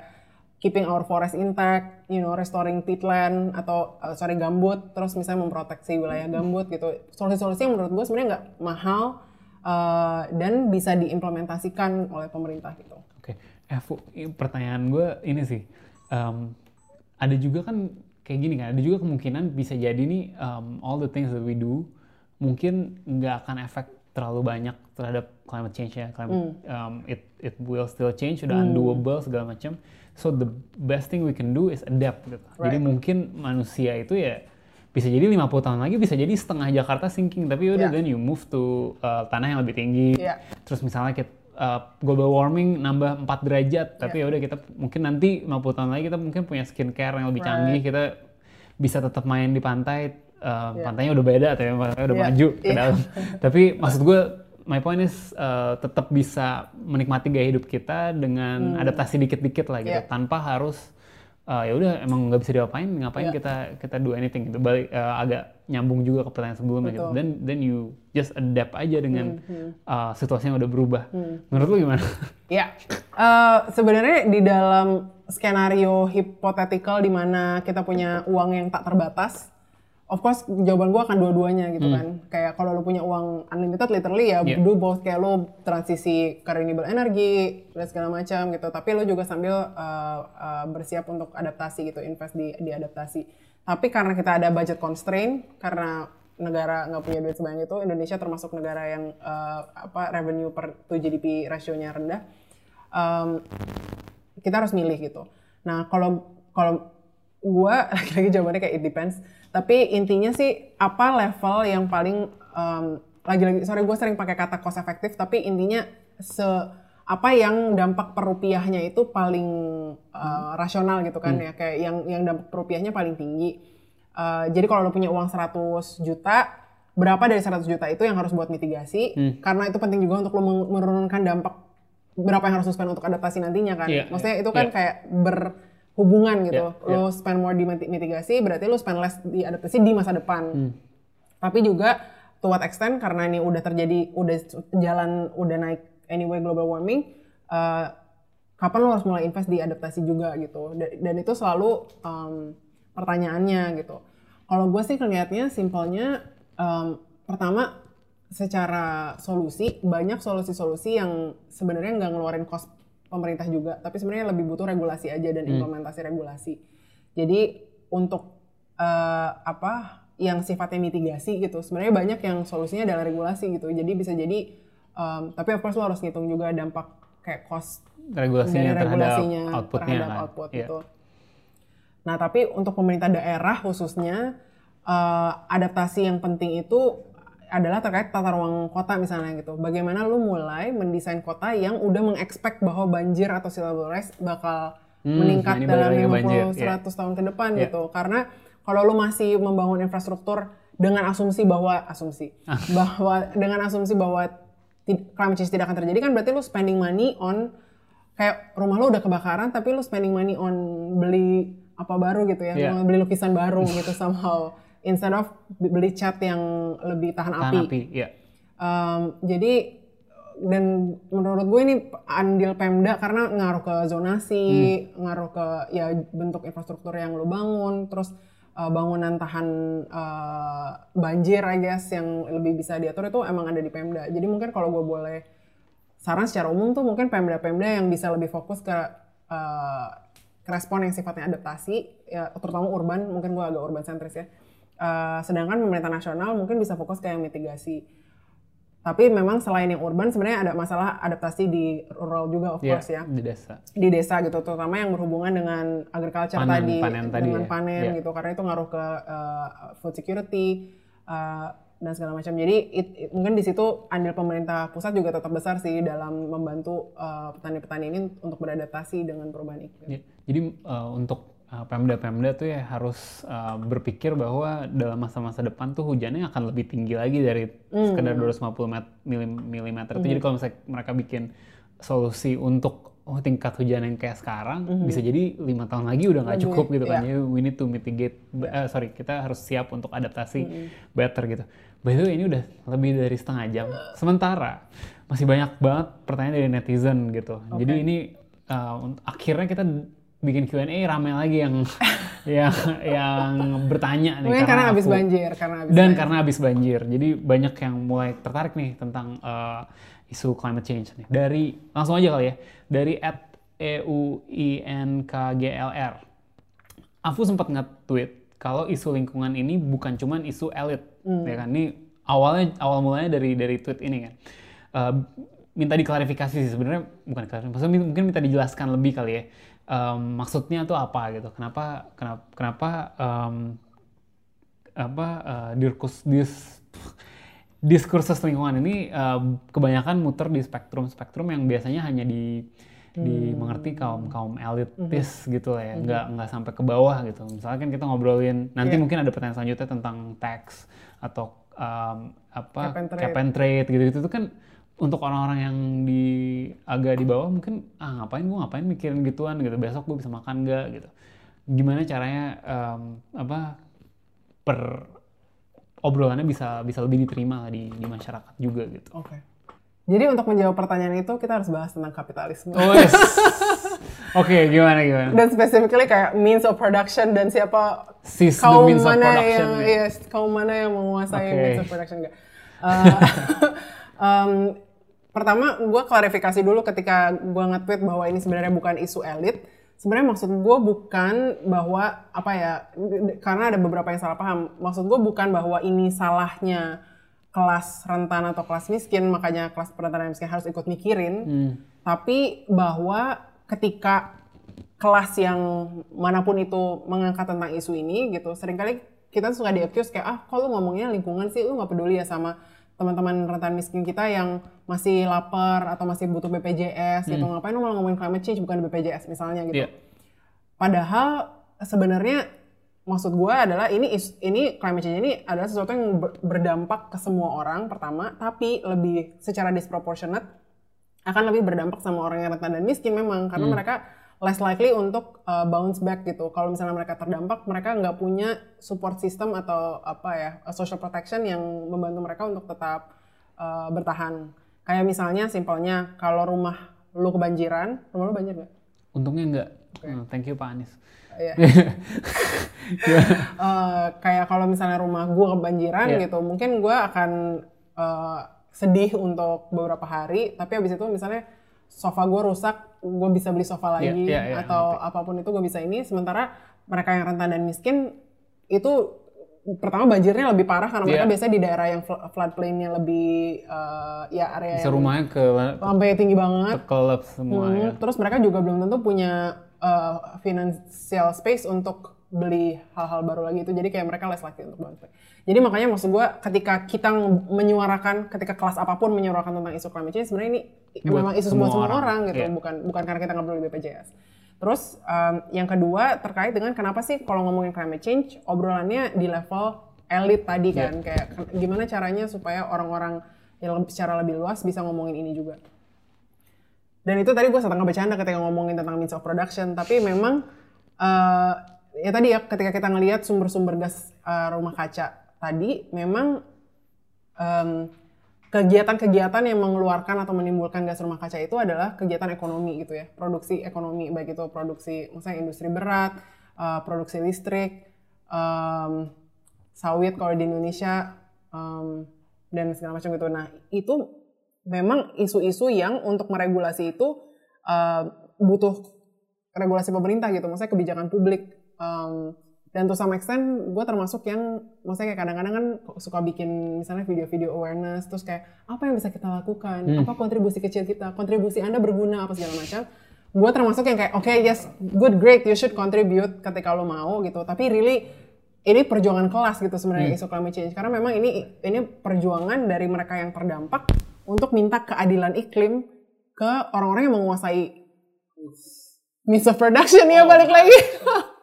B: keeping our forest intact, you know, restoring peatland atau uh, sorry gambut, terus misalnya memproteksi wilayah gambut gitu. Solusi-solusi yang menurut gue sebenarnya nggak mahal uh, dan bisa diimplementasikan oleh pemerintah gitu.
A: Oke, eh Fu, i- pertanyaan gue ini sih, Em, ada juga kan kayak gini kan, ada juga kemungkinan bisa jadi nih em, all the things that we do mungkin nggak akan efek terlalu banyak terhadap climate change ya, climate em, it it will still change, sudah undoable segala macam. So the best thing we can do is adapt gitu. Jadi
B: Right.
A: mungkin manusia itu ya bisa jadi 50 tahun lagi bisa jadi setengah Jakarta sinking tapi udah
B: Yeah.
A: then you move to uh, tanah yang lebih tinggi
B: Yeah.
A: terus misalnya kita uh, global warming nambah 4 derajat tapi ya udah kita mungkin nanti 50 tahun lagi kita mungkin punya skincare yang lebih
B: Right.
A: canggih kita bisa tetap main di pantai uh,
B: Yeah.
A: pantainya udah beda atau pantainya udah
B: Yeah.
A: maju ke
B: Yeah.
A: dalam tapi maksud gue my point is uh, tetap bisa menikmati gaya hidup kita dengan adaptasi dikit-dikit lah gitu
B: Hmm. Yeah.
A: tanpa harus uh, ya udah emang nggak bisa diapain ngapain
B: Yeah.
A: kita kita do anything gitu balik uh, agak nyambung juga ke pertanyaan sebelumnya gitu
B: Betul. Hmm,
A: then then you just adapt aja dengan uh, situasi yang udah berubah menurut lu gimana
B: Ya, Eh, sebenarnya di dalam skenario hipotetikal di mana kita punya uang yang tak terbatas, of course jawaban gue akan dua-duanya gitu kan. Kayak kalau lu punya uang unlimited, literally ya
A: Yeah.
B: do both kayak lu transisi ke renewable energy dan segala macam gitu. Tapi lu juga sambil eh, eh, bersiap untuk adaptasi gitu, invest di di adaptasi. Tapi karena kita ada budget constraint, karena negara nggak punya duit sebanyak itu, Indonesia termasuk negara yang eh, apa revenue per to GDP rasionya rendah um, kita harus milih gitu. Nah kalau kalau gue lagi-lagi jawabannya kayak it depends. Tapi intinya sih apa level yang paling um, lagi-lagi sorry gue sering pakai kata cost efektif tapi intinya se apa yang dampak per rupiahnya itu paling uh, rasional gitu kan ya kayak yang yang dampak per rupiahnya paling tinggi. Uh, jadi kalau lo punya uang 100 juta berapa dari 100 juta itu yang harus buat mitigasi karena itu penting juga untuk lo menurunkan dampak berapa yang harus lo spend untuk adaptasi nantinya kan.
A: Iya,
B: Maksudnya
A: iya,
B: itu kan
A: iya.
B: kayak berhubungan gitu.
A: Iya,
B: Lo spend more di miti- mitigasi berarti lo spend less di adaptasi di masa depan.
A: Hmm.
B: Tapi juga to what extent karena ini udah terjadi udah jalan udah naik anyway global warming eh, kapan lo harus mulai invest di adaptasi juga gitu. Da- Dan, itu selalu um, pertanyaannya gitu. Kalau gue sih ngeliatnya simpelnya um, pertama secara solusi banyak solusi-solusi yang sebenarnya nggak ngeluarin cost pemerintah juga, tapi sebenarnya lebih butuh regulasi aja dan implementasi regulasi. Jadi untuk eh, apa yang sifatnya mitigasi gitu, sebenarnya banyak yang solusinya adalah regulasi gitu. Jadi bisa jadi Um, tapi of course lo harus ngitung juga dampak kayak cost
A: Regulasinya
B: dari
A: terhadap
B: regulasinya
A: outputnya
B: terhadap
A: kan.
B: output
A: Iya.
B: gitu. Nah tapi untuk pemerintah daerah khususnya eh, adaptasi yang penting itu adalah terkait tata ruang kota misalnya gitu. Bagaimana lu mulai mendesain kota yang udah mengekspek bahwa banjir atau sea level rise bakal
A: Hmm,
B: meningkat
A: nah
B: dalam
A: balik lagi ke
B: 50
A: banjir,
B: 100
A: iya.
B: tahun ke depan
A: Iya.
B: gitu. Karena kalau lu masih membangun infrastruktur dengan asumsi bahwa asumsi
A: Ah.
B: bahwa dengan asumsi bahwa climate change tidak akan terjadi kan berarti lu spending money on kayak rumah lu udah kebakaran tapi lu spending money on beli apa baru gitu ya,
A: Iya.
B: beli lukisan baru gitu somehow instead of beli cat yang lebih tahan,
A: Tahan
B: api.
A: api, ya.
B: Um, jadi dan menurut gue ini andil Pemda karena ngaruh ke zonasi, ngaruh ke ya bentuk infrastruktur yang lo bangun, terus uh, bangunan tahan uh, banjir I guess yang lebih bisa diatur itu emang ada di Pemda. Jadi mungkin kalau gue boleh saran secara umum tuh mungkin Pemda-Pemda yang bisa lebih fokus ke uh, respon yang sifatnya adaptasi, ya terutama urban, mungkin gue agak urban sentris ya. Uh, sedangkan pemerintah nasional mungkin bisa fokus ke yang mitigasi. Tapi memang selain yang urban sebenarnya ada masalah adaptasi di rural juga of
A: Iya,
B: course ya.
A: di desa.
B: Di desa gitu terutama yang berhubungan dengan agriculture
A: Panen-
B: tadi,
A: panen tadi
B: dengan
A: ya.
B: panen
A: Iya.
B: gitu karena itu ngaruh ke uh, food security uh, dan segala macam. Jadi it- it- mungkin di situ andil pemerintah pusat juga tetap besar sih dalam membantu uh, petani-petani ini untuk beradaptasi dengan perubahan iklim.
A: Ya, Jadi uh, untuk uh, Pemda-Pemda tuh ya harus uh, berpikir bahwa dalam masa-masa depan tuh hujannya akan lebih tinggi lagi dari sekedar 250 met- milim- milimeter. itu. Jadi kalau misalnya mereka bikin solusi untuk oh tingkat hujan yang kayak sekarang bisa jadi lima tahun lagi udah nggak cukup gitu kan. Jadi we need to mitigate. eh, sorry kita harus siap untuk adaptasi better gitu. By the way ini udah lebih dari setengah jam. Sementara masih banyak banget pertanyaan dari netizen gitu. Jadi ini uh, akhirnya kita bikin Q&A rame lagi yang yang yang bertanya nih
B: Mungkin karena habis
A: aku-
B: banjir, karena habis
A: dan
B: banjir.
A: karena habis banjir. Jadi banyak yang mulai tertarik nih tentang uh, isu climate change nih. Dari langsung aja kali ya. Dari at E EUINKGLR. Aku sempat nge-tweet kalau isu lingkungan ini bukan cuman isu elit, ya kan? Ini awalnya awal mulanya dari dari tweet ini kan. Uh, minta diklarifikasi sih sebenarnya bukan klarifikasi, maksudnya mungkin minta dijelaskan lebih kali ya. Um, maksudnya tuh apa gitu? Kenapa kenapa kenapa um, apa uh, diskus dis diskursus lingkungan ini uh, kebanyakan muter di spektrum-spektrum yang biasanya hanya di dimengerti kaum kaum elitis gitu lah ya, nggak nggak sampai ke bawah gitu. Misalnya kan kita ngobrolin nanti
B: Iya.
A: mungkin ada pertanyaan selanjutnya tentang tax atau um, apa
B: Cap and trade.
A: cap and trade gitu-gitu itu kan untuk orang-orang yang di agak di bawah mungkin ah ngapain gue ngapain mikirin gituan gitu besok gue bisa makan nggak gitu gimana caranya um, apa per obrolannya bisa bisa lebih diterima di di masyarakat juga gitu
B: Oke. Jadi untuk menjawab pertanyaan itu kita harus bahas tentang kapitalisme.
A: oh yes oke gimana gimana
B: Dan specifically kayak means of production dan siapa
A: the
B: kaum
A: means of
B: mana
A: production,
B: yang
A: ya.
B: yes, kaum mana yang menguasai
A: Oke.
B: means of production enggak. Uh, um, pertama gue klarifikasi dulu ketika gue nge-tweet bahwa ini sebenarnya bukan isu elit. Sebenarnya maksud gue bukan bahwa apa ya karena ada beberapa yang salah paham. Maksud gue bukan bahwa ini salahnya kelas rentan atau kelas miskin makanya kelas rentan dan miskin harus ikut mikirin.
A: Hmm.
B: Tapi bahwa ketika kelas yang mana pun itu mengangkat tentang isu ini gitu, sering kali kita suka di-accuse kayak ah kalau ngomongnya lingkungan sih lu nggak peduli ya sama teman-teman rentan miskin kita yang masih lapar atau masih butuh BPJS gitu ngapain lu malah ngomongin climate change bukan BPJS misalnya gitu.
A: Iya.
B: Padahal sebenarnya maksud gue adalah ini ini climate change ini adalah sesuatu yang ber- berdampak ke semua orang pertama, tapi lebih secara disproportionate akan lebih berdampak sama orang yang rentan dan miskin memang karena mereka less likely untuk uh, bounce back gitu. Kalau misalnya mereka terdampak, mereka nggak punya support system atau apa ya uh, social protection yang membantu mereka untuk tetap uh, bertahan. Kayak misalnya simpelnya kalau rumah lu kebanjiran, rumah lu banjir nggak?
A: untungnya enggak Hmm, thank you Pak Anies
B: Iya. Eh, kayak kalau misalnya rumah gue kebanjiran
A: Iya.
B: gitu, mungkin gue akan eh, sedih untuk beberapa hari, tapi habis itu misalnya sofa gue rusak, gue bisa beli sofa
A: Iya,
B: lagi
A: iya, iya,
B: atau apa pun itu gue bisa ini. Sementara mereka yang rentan dan miskin itu pertama banjirnya lebih parah karena mereka
A: Iya.
B: biasanya di daerah yang fl- floodplain-nya lebih eh, ya area
A: Bisa
B: yang
A: rumahnya ke
B: sampai tinggi banget.
A: kelep semua
B: Hmm,
A: ya.
B: Terus mereka juga belum tentu punya uh, financial space untuk beli hal-hal baru lagi itu. Jadi kayak mereka less likely untuk bantu. Jadi makanya maksud gue ketika kita menyuarakan, ketika kelas apa pun menyuarakan tentang isu climate change, sebenarnya ini
A: Buat
B: memang isu
A: semua
B: semua,
A: orang.
B: orang, gitu.
A: Iya.
B: Bukan bukan karena kita nggak perlu BPJS. Terus um, yang kedua terkait dengan kenapa sih kalau ngomongin climate change, obrolannya di level elit tadi
A: Iya.
B: kan. Kayak ke- gimana caranya supaya orang-orang yang secara lebih luas bisa ngomongin ini juga. Dan itu tadi gue setengah bercanda ketika ngomongin tentang means of production, tapi memang eh, ya tadi ya ketika kita ngelihat sumber-sumber gas eh, rumah kaca tadi, memang em, kegiatan-kegiatan yang mengeluarkan atau menimbulkan gas rumah kaca itu adalah kegiatan ekonomi gitu ya, produksi ekonomi baik itu produksi misalnya industri berat, eh, produksi listrik, em, sawit kalau di Indonesia em, dan segala macam gitu. Nah itu memang isu-isu yang untuk meregulasi itu uh, butuh regulasi pemerintah gitu, maksudnya kebijakan publik. Um, dan to some extent gue termasuk yang maksudnya kayak kadang-kadang kan suka bikin misalnya video-video awareness terus kayak apa yang bisa kita lakukan? Apa kontribusi kecil kita? Kontribusi anda berguna? Apa segala macam. Gue termasuk yang kayak oke yes good great you should contribute ketika lo mau gitu. Tapi really ini perjuangan kelas gitu sebenarnya isu climate change. Karena memang ini ini perjuangan dari mereka yang terdampak untuk minta keadilan iklim ke orang-orang yang menguasai means of production ya balik lagi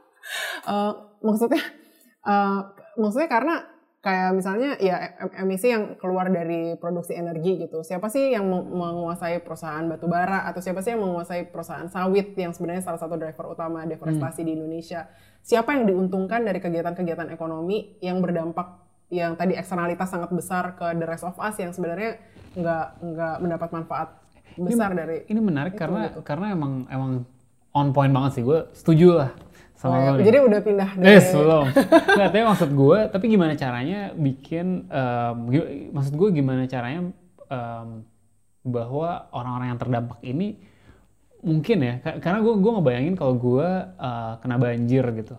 B: Eh, maksudnya eh, maksudnya karena kayak misalnya ya em- emisi yang keluar dari produksi energi gitu. Siapa sih yang meng- menguasai perusahaan batu bara? Atau siapa sih yang menguasai perusahaan sawit yang sebenarnya salah satu driver utama deforestasi di Indonesia? Siapa yang diuntungkan dari kegiatan-kegiatan ekonomi yang berdampak yang tadi eksternalitas sangat besar ke the rest of us yang sebenarnya nggak nggak mendapat manfaat besar dari
A: Ini menarik
B: Itu,
A: karena
B: gitu.
A: karena emang emang on point banget sih. Gue setuju lah sama
B: Oh, jadi udah pindah dari
A: Eh belum. Nggak, tapi maksud gue, tapi gimana caranya bikin, gi- maksud gue gimana caranya em, bahwa orang-orang yang terdampak ini mungkin ya, ka- karena gue gue ngebayangin kalau gue eh, kena banjir gitu,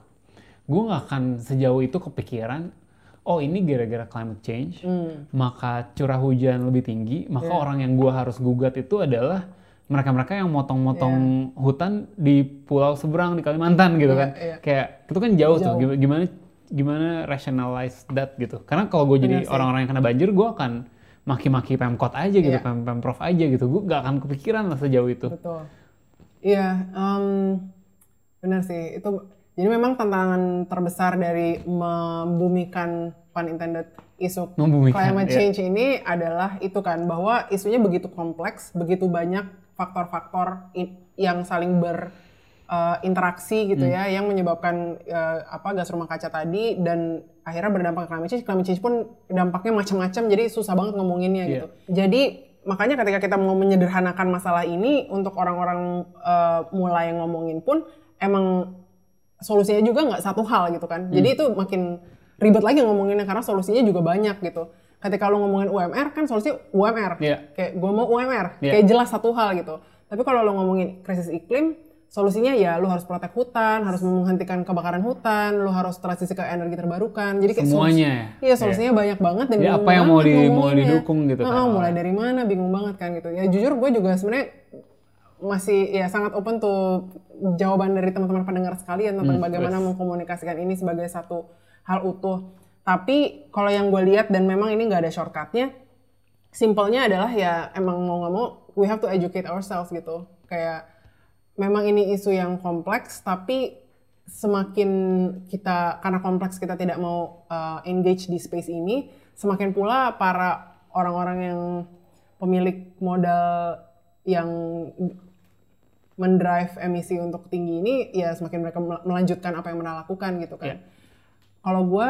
A: gue nggak akan sejauh itu kepikiran, oh ini gara-gara climate change,
B: Hmm.
A: maka curah hujan lebih tinggi, maka
B: Iya.
A: orang yang gue harus gugat itu adalah mereka-mereka yang motong-motong hutan di pulau seberang di Kalimantan gitu
B: Iya,
A: kan.
B: iya.
A: Kayak itu kan jauh, tuh.
B: Jauh.
A: Gim- Gimana gimana rationalize that gitu. Karena kalau gue jadi orang-orang yang kena banjir, gue akan maki-maki pemkot aja gitu,
B: Iya.
A: pem pemprov aja gitu. Gue gak akan kepikiran lah sejauh itu.
B: Betul. Iya, em, benar sih. Itu jadi memang tantangan terbesar dari membumikan pun intended isu
A: Membumikan,
B: climate
A: iya.
B: change ini adalah itu kan bahwa isunya begitu kompleks, begitu banyak faktor-faktor yang saling berinteraksi gitu
A: Hmm.
B: ya, yang menyebabkan eh, apa gas rumah kaca tadi dan akhirnya berdampak ke climate change. Climate change pun dampaknya macam-macam, jadi susah banget ngomonginnya
A: Iya.
B: gitu. Jadi makanya ketika kita mau menyederhanakan masalah ini untuk orang-orang eh, mulai ngomongin pun emang solusinya juga nggak satu hal gitu kan. Jadi itu makin ribet lagi ngomonginnya karena solusinya juga banyak gitu. Ketika lo ngomongin UMR kan solusinya UMR.
A: Iya.
B: Kayak gue mau UMR.
A: Iya.
B: Kayak jelas satu hal gitu. Tapi kalau lo ngomongin krisis iklim, solusinya ya lo harus protek hutan, harus menghentikan kebakaran hutan, lo harus transisi ke energi terbarukan. Jadi kayak
A: Semuanya
B: solusi-
A: ya?
B: Iya, solusinya banyak banget dan bingung
A: apa yang mau di- mau didukung gitu kan?
B: Heeh, mulai dari mana bingung banget kan gitu. Ya jujur gue juga sebenarnya masih ya sangat open tuh jawaban dari teman-teman pendengar sekalian tentang
A: Hmm,
B: bagaimana
A: yes.
B: mengkomunikasikan ini sebagai satu hal utuh. Tapi kalau yang gue lihat dan memang ini nggak ada shortcutnya, simpelnya adalah ya emang mau nggak mau we have to educate ourselves gitu. Kayak memang ini isu yang kompleks, tapi semakin kita karena kompleks kita tidak mau uh, engage di space ini, semakin pula para orang-orang yang pemilik modal yang mendrive emisi untuk tinggi ini ya semakin mereka mel- melanjutkan apa yang mereka lakukan gitu kan.
A: Iya.
B: Kalau gue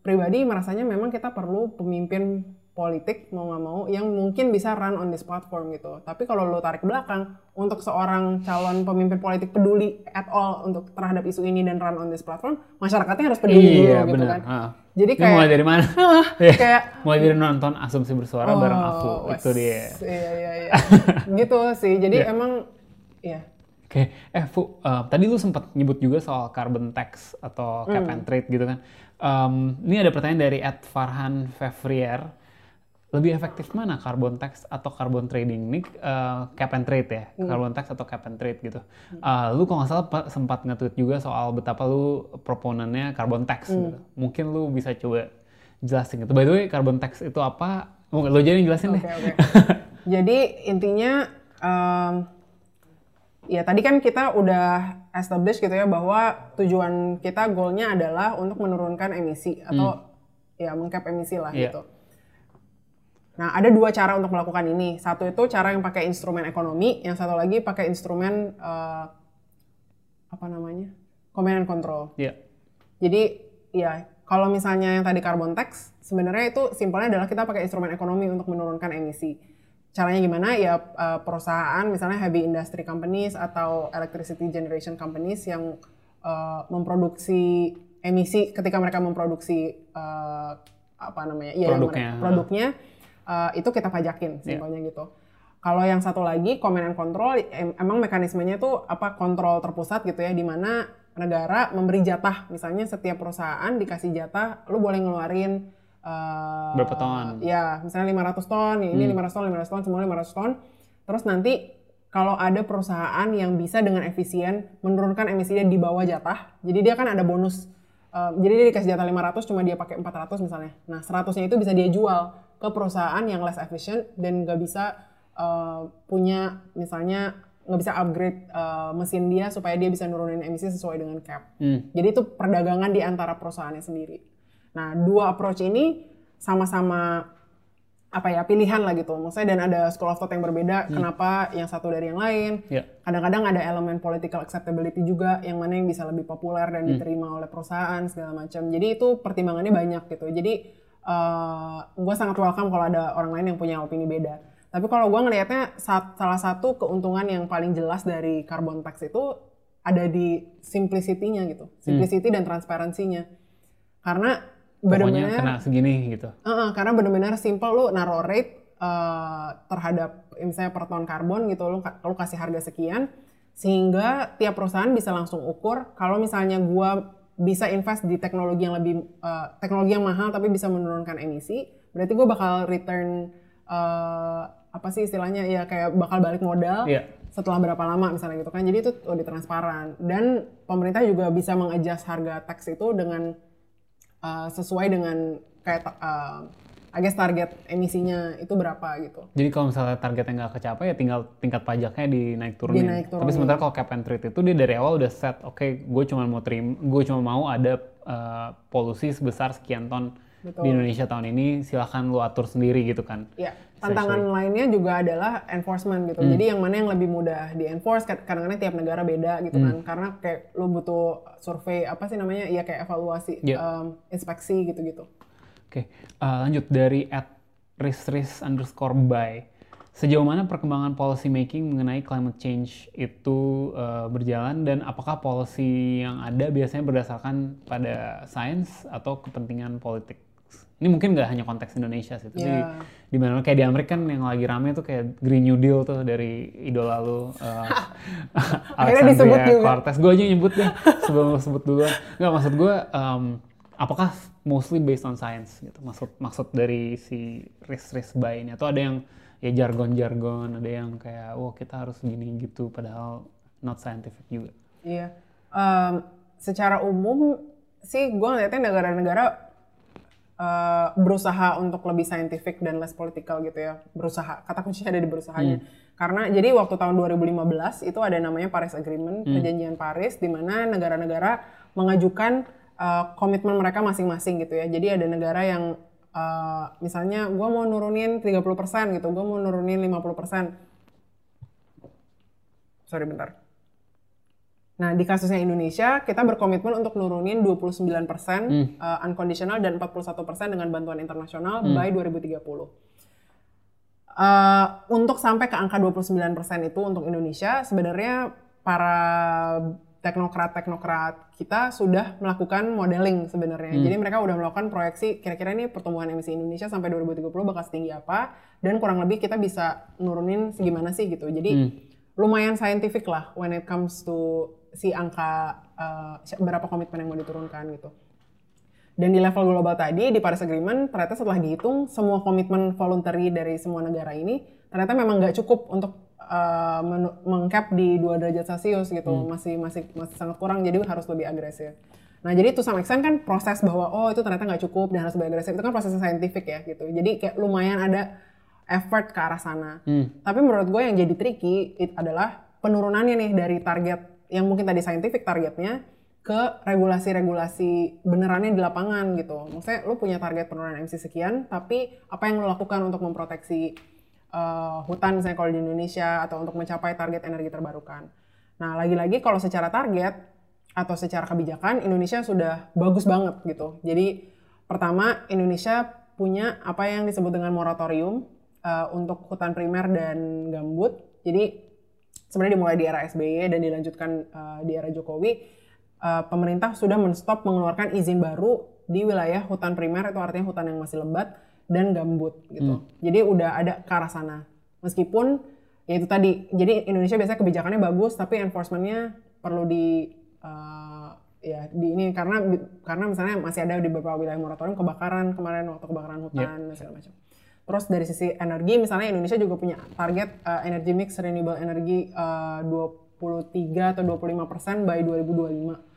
B: pribadi merasanya memang kita perlu pemimpin politik mau nggak mau yang mungkin bisa run on this platform gitu. Tapi kalau lo tarik ke belakang untuk seorang calon pemimpin politik peduli at all untuk terhadap isu ini dan run on this platform, masyarakatnya harus peduli dulu
A: Iya
B: gitu
A: benar.
B: kan.
A: Ah.
B: Jadi
A: Ini
B: kayak
A: mulai dari mana? Iya.
B: kayak
A: mulai dari nonton asumsi bersuara bareng
B: Oh,
A: aku.
B: wes.
A: Itu dia.
B: Iya iya iya. gitu sih. Jadi
A: Iya.
B: emang ya
A: Oke, eh Fu, uh, tadi lu sempat nyebut juga soal carbon tax atau cap and trade gitu kan. Um, ini ada pertanyaan dari Ed Farhan Fevrier. Lebih efektif mana carbon tax atau carbon trading? Ini uh, cap and trade ya, carbon tax atau cap and trade gitu. Uh, lu kalau nggak salah pa- sempat nge-tweet juga soal betapa lu proponennya carbon tax gitu. Mungkin lu bisa coba jelasin gitu. By the way, carbon tax itu apa? Mungkin lo jadi jelasin deh.
B: Oke oke. Jadi intinya em, ya tadi kan kita udah establish gitu ya bahwa tujuan kita goalnya adalah untuk menurunkan emisi atau ya mengcap emisi lah
A: Iya.
B: gitu. Nah ada dua cara untuk melakukan ini. Satu itu cara yang pakai instrumen ekonomi, yang satu lagi pakai instrumen eh, apa namanya command and control.
A: Iya.
B: Jadi ya kalau misalnya yang tadi carbon tax, sebenarnya itu simpelnya adalah kita pakai instrumen ekonomi untuk menurunkan emisi. Caranya gimana? Ya eh, perusahaan misalnya heavy industry companies atau electricity generation companies yang eh, memproduksi emisi ketika mereka memproduksi eh, apa namanya? Ya,
A: Produknya.
B: mereka- produknya eh, itu kita pajakin simpelnya gitu. Kalau yang satu lagi command and control em- emang mekanismenya itu apa kontrol terpusat gitu ya di mana negara memberi jatah misalnya setiap perusahaan dikasih jatah lu boleh ngeluarin eh,
A: Berapa ton?
B: Ya, misalnya 500 ton, ya ini 500 ton, 500 ton, semua 500 ton. Terus nanti kalau ada perusahaan yang bisa dengan efisien menurunkan emisinya di bawah jatah, jadi dia kan ada bonus. eh, jadi dia dikasih jatah 500 cuma dia pakai 400 misalnya. Nah, 100-nya itu bisa dia jual ke perusahaan yang less efficient dan nggak bisa eh, punya misalnya nggak bisa upgrade eh, mesin dia supaya dia bisa nurunin emisi sesuai dengan cap.
A: Hmm.
B: Jadi itu perdagangan di antara perusahaannya sendiri. Nah, dua approach ini sama-sama apa ya pilihan lah gitu. Maksudnya dan ada school of thought yang berbeda. Kenapa yang satu dari yang lain?
A: Iya.
B: Kadang-kadang ada elemen political acceptability juga yang mana yang bisa lebih populer dan diterima oleh perusahaan segala macam. Jadi itu pertimbangannya banyak gitu. Jadi gue sangat welcome kalau ada orang lain yang punya opini beda. Tapi kalau gue ngelihatnya sa- salah satu keuntungan yang paling jelas dari carbon tax itu ada di simplicity-nya gitu, simplicity dan transparansinya. Karena
A: Pokoknya
B: benar-benar
A: kena segini gitu.
B: Heeh, karena benar-benar simple lu naruh rate eh, terhadap misalnya per ton karbon gitu lu, lu kasih harga sekian sehingga tiap perusahaan bisa langsung ukur kalau misalnya gua bisa invest di teknologi yang lebih eh, teknologi yang mahal tapi bisa menurunkan emisi berarti gua bakal return eh, apa sih istilahnya ya kayak bakal balik modal
A: Iya.
B: setelah berapa lama misalnya gitu kan jadi itu lebih transparan dan pemerintah juga bisa mengadjust harga tax itu dengan uh, sesuai dengan kayak uh, I guess target emisinya itu berapa gitu.
A: Jadi kalau misalnya targetnya nggak kecapai ya tinggal tingkat pajaknya dinaik turunin.
B: Dinaik
A: Tapi
B: turunin.
A: sementara kalau cap and trade itu dia dari awal udah set, oke gue cuma mau terima, gue cuma mau ada uh, polusi sebesar sekian ton
B: Betul.
A: di Indonesia tahun ini, silahkan lu atur sendiri gitu kan.
B: Ya, tantangan lainnya juga adalah enforcement gitu. Jadi yang mana yang lebih mudah di enforce kadang-kadang tiap negara beda gitu kan. Karena kayak lu butuh survei apa sih namanya? Ya kayak evaluasi
A: Iya.
B: um, inspeksi gitu-gitu.
A: Oke, uh, lanjut dari at risris underscore by. Sejauh mana perkembangan policy making mengenai climate change itu uh, berjalan dan apakah policy yang ada biasanya berdasarkan pada sains atau kepentingan politik? Ini mungkin nggak hanya konteks Indonesia sih, tapi
B: Ya.
A: di mana kayak di Amerika kan yang lagi rame tuh kayak Green New Deal tuh dari idola lu uh, Alexandria
B: juga.
A: Cortez. Gue aja nyebut deh sebelum lu sebut dulu. Nggak maksud gue, um, apakah mostly based on science gitu? Maksud maksud dari si risk risk buy ini atau ada yang ya jargon-jargon, ada yang kayak wah kita harus gini gitu, padahal not scientific juga.
B: Iya. Em, secara umum sih gue ngeliatnya negara-negara eh, berusaha untuk lebih scientific dan less political gitu ya. Berusaha. Kata kuncinya ada di berusahanya. Karena jadi waktu tahun 2015 itu ada namanya Paris Agreement, perjanjian Paris di mana negara-negara mengajukan eh, komitmen mereka masing-masing gitu ya. Jadi ada negara yang eh, misalnya gue mau nurunin 30% gitu, gue mau nurunin 50%. Sorry bentar. Nah, di kasusnya Indonesia, kita berkomitmen untuk nurunin 29% uh, unconditional dan 41% dengan bantuan internasional by 2030. Uh, untuk sampai ke angka 29% itu untuk Indonesia, sebenarnya para teknokrat-teknokrat kita sudah melakukan modeling sebenarnya. Jadi mereka udah melakukan proyeksi kira-kira ini pertumbuhan emisi Indonesia sampai 2030 bakal setinggi apa dan kurang lebih kita bisa nurunin segimana sih gitu. Jadi lumayan scientific lah when it comes to si angka uh, berapa komitmen yang mau diturunkan gitu. Dan di level global tadi di Paris Agreement ternyata setelah dihitung semua komitmen voluntary dari semua negara ini ternyata memang nggak cukup untuk uh, mengcap di dua derajat Celcius gitu hmm. masih masih masih sangat kurang jadi harus lebih agresif. Nah jadi itu sama extent kan proses bahwa oh itu ternyata nggak cukup dan harus lebih agresif itu kan proses saintifik ya gitu. Jadi kayak lumayan ada effort ke arah sana. Hmm. Tapi menurut gue yang jadi tricky it adalah penurunannya nih dari target yang mungkin tadi saintifik targetnya ke regulasi-regulasi benerannya di lapangan gitu. Maksudnya lu punya target penurunan emisi sekian, tapi apa yang lu lakukan untuk memproteksi uh, hutan misalnya kalau di Indonesia atau untuk mencapai target energi terbarukan. Nah, lagi-lagi kalau secara target atau secara kebijakan Indonesia sudah bagus banget gitu. Jadi pertama Indonesia punya apa yang disebut dengan moratorium uh, untuk hutan primer dan gambut. Jadi sebenarnya dimulai di era SBY dan dilanjutkan uh, di era Jokowi uh, pemerintah sudah menstop mengeluarkan izin baru di wilayah hutan primer itu artinya hutan yang masih lebat dan gambut gitu. Hmm. Jadi udah ada ke arah sana. Meskipun ya itu tadi, jadi Indonesia biasanya kebijakannya bagus tapi enforcementnya perlu di uh, ya di ini karena karena misalnya masih ada di beberapa wilayah moratorium kebakaran kemarin waktu kebakaran hutan yeah. dan segala macam. Terus dari sisi energi misalnya Indonesia juga punya target uh, energy mix renewable energy uh, 23 atau 25 persen by 2025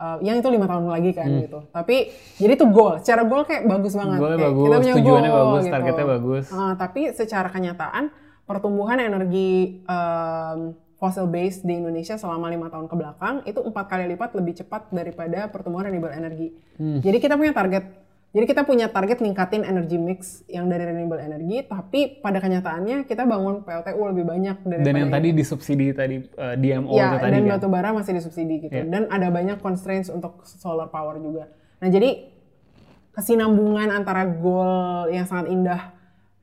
B: uh, yang itu lima tahun lagi kan hmm. gitu. Tapi jadi itu goal. Secara goal kayak bagus banget.
A: Goalnya
B: kayak
A: bagus, kita punya tujuannya goal, bagus, gitu. targetnya bagus.
B: Uh, tapi secara kenyataan pertumbuhan energi um, fossil base di Indonesia selama lima tahun ke belakang itu empat kali lipat lebih cepat daripada pertumbuhan renewable energi. Hmm. Jadi kita punya target jadi kita punya target ningkatin energy mix yang dari renewable energy, tapi pada kenyataannya kita bangun PLTU lebih banyak dari
A: Dan yang tadi disubsidi tadi uh, eh, DMO
B: ya,
A: itu tadi
B: dan kan? batu bara masih disubsidi gitu. Yeah. Dan ada banyak constraints untuk solar power juga. Nah jadi kesinambungan antara goal yang sangat indah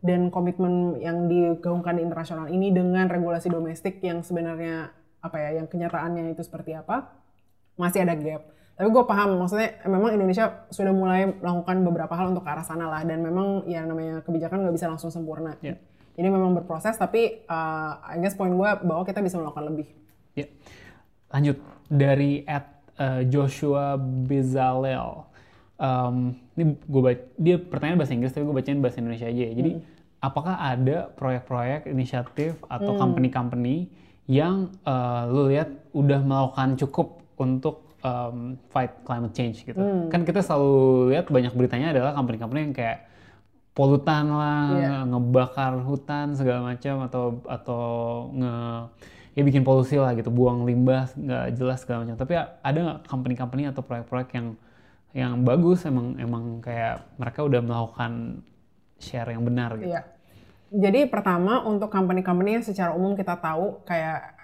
B: dan komitmen yang digaungkan di internasional ini dengan regulasi domestik yang sebenarnya apa ya, yang kenyataannya itu seperti apa, masih ada gap. Tapi gue paham, maksudnya memang Indonesia sudah mulai melakukan beberapa hal untuk ke arah sana lah. Dan memang ya namanya kebijakan nggak bisa langsung sempurna. Yeah. Jadi memang berproses, tapi uh, I guess poin gue bahwa kita bisa melakukan lebih.
A: Yeah. Lanjut, dari at uh, Joshua Bezalel. Um, ini gue baca, dia pertanyaan bahasa Inggris, tapi gue bacain bahasa Indonesia aja ya. Jadi, hmm. apakah ada proyek-proyek, inisiatif, atau hmm. company-company yang uh, lu lihat udah melakukan cukup untuk um, fight climate change gitu. Hmm. Kan kita selalu lihat banyak beritanya adalah company-company yang kayak polutan lah, yeah. ngebakar hutan segala macam atau atau nge ya bikin polusi lah gitu, buang limbah nggak jelas segala macam. Tapi ada nggak company-company atau proyek-proyek yang yang bagus emang emang kayak mereka udah melakukan share yang benar gitu.
B: Yeah. Jadi pertama untuk company-company yang secara umum kita tahu kayak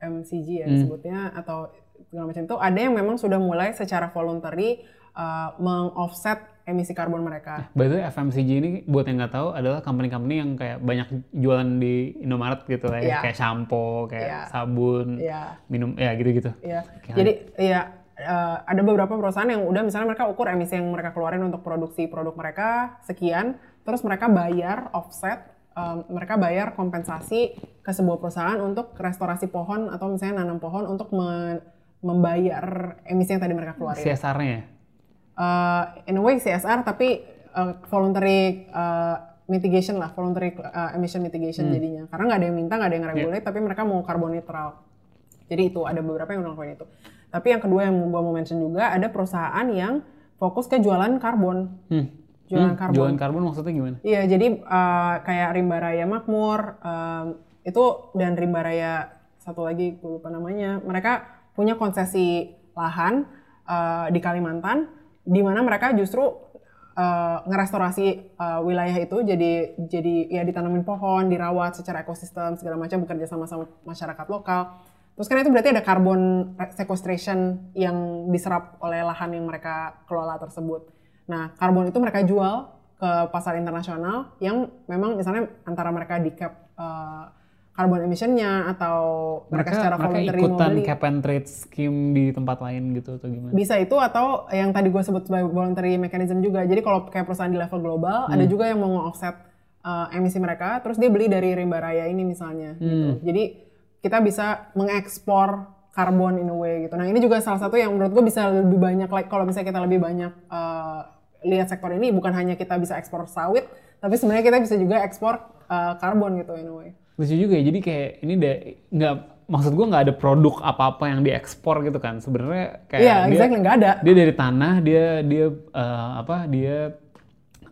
B: FMCG ya hmm. disebutnya atau segala macam itu ada yang memang sudah mulai secara voluntary uh, meng-offset emisi karbon mereka.
A: By the way, FMCG ini buat yang nggak tahu adalah company-company yang kayak banyak jualan di Indomaret gitu lah ya, yeah. kayak shampoo, kayak yeah. sabun, yeah. minum, ya gitu-gitu.
B: Iya. -gitu. Jadi ya uh, ada beberapa perusahaan yang udah misalnya mereka ukur emisi yang mereka keluarin untuk produksi produk mereka sekian, terus mereka bayar offset um, mereka bayar kompensasi ke sebuah perusahaan untuk restorasi pohon atau misalnya nanam pohon untuk men membayar emisi yang tadi mereka keluarin.
A: CSR-nya?
B: Uh, in a way CSR tapi uh, voluntary uh, mitigation lah, voluntary uh, emission mitigation hmm. jadinya. Karena nggak ada yang minta, nggak ada yang regulate, yeah. tapi mereka mau carbon neutral. Jadi itu ada beberapa yang melakukan itu. Tapi yang kedua yang gue mau mention juga ada perusahaan yang fokus ke jualan karbon.
A: Hmm. Jualan hmm, karbon. Jualan karbon maksudnya gimana?
B: Iya, jadi uh, kayak Rimba Raya Makmur um, itu dan Rimba Raya satu lagi gue lupa namanya. Mereka punya konsesi lahan uh, di Kalimantan di mana mereka justru uh, ngerestorasi uh, wilayah itu jadi jadi ya ditanamin pohon, dirawat secara ekosistem segala macam bekerja sama sama masyarakat lokal. Terus kan itu berarti ada carbon sequestration yang diserap oleh lahan yang mereka kelola tersebut. Nah, karbon itu mereka jual ke pasar internasional yang memang misalnya antara mereka di cap uh, carbon emissionnya atau mereka, mereka secara
A: mereka voluntary ikutan cap and trade scheme di tempat lain gitu atau gimana?
B: Bisa itu atau yang tadi gue sebut sebagai voluntary mechanism juga. Jadi kalau kayak perusahaan di level global hmm. ada juga yang mau nge-offset uh, emisi mereka, terus dia beli dari rimba raya ini misalnya. Hmm. Gitu. Jadi kita bisa mengekspor karbon in a way gitu. Nah ini juga salah satu yang menurut gue bisa lebih banyak like kalau misalnya kita lebih banyak uh, lihat sektor ini bukan hanya kita bisa ekspor sawit, tapi sebenarnya kita bisa juga ekspor uh, karbon gitu in a way.
A: Lucu juga ya, jadi kayak ini deh nggak maksud gue nggak ada produk apa-apa yang diekspor gitu kan sebenarnya kayak
B: Iya,
A: dia,
B: exactly nggak ada.
A: dia dari tanah dia dia uh, apa dia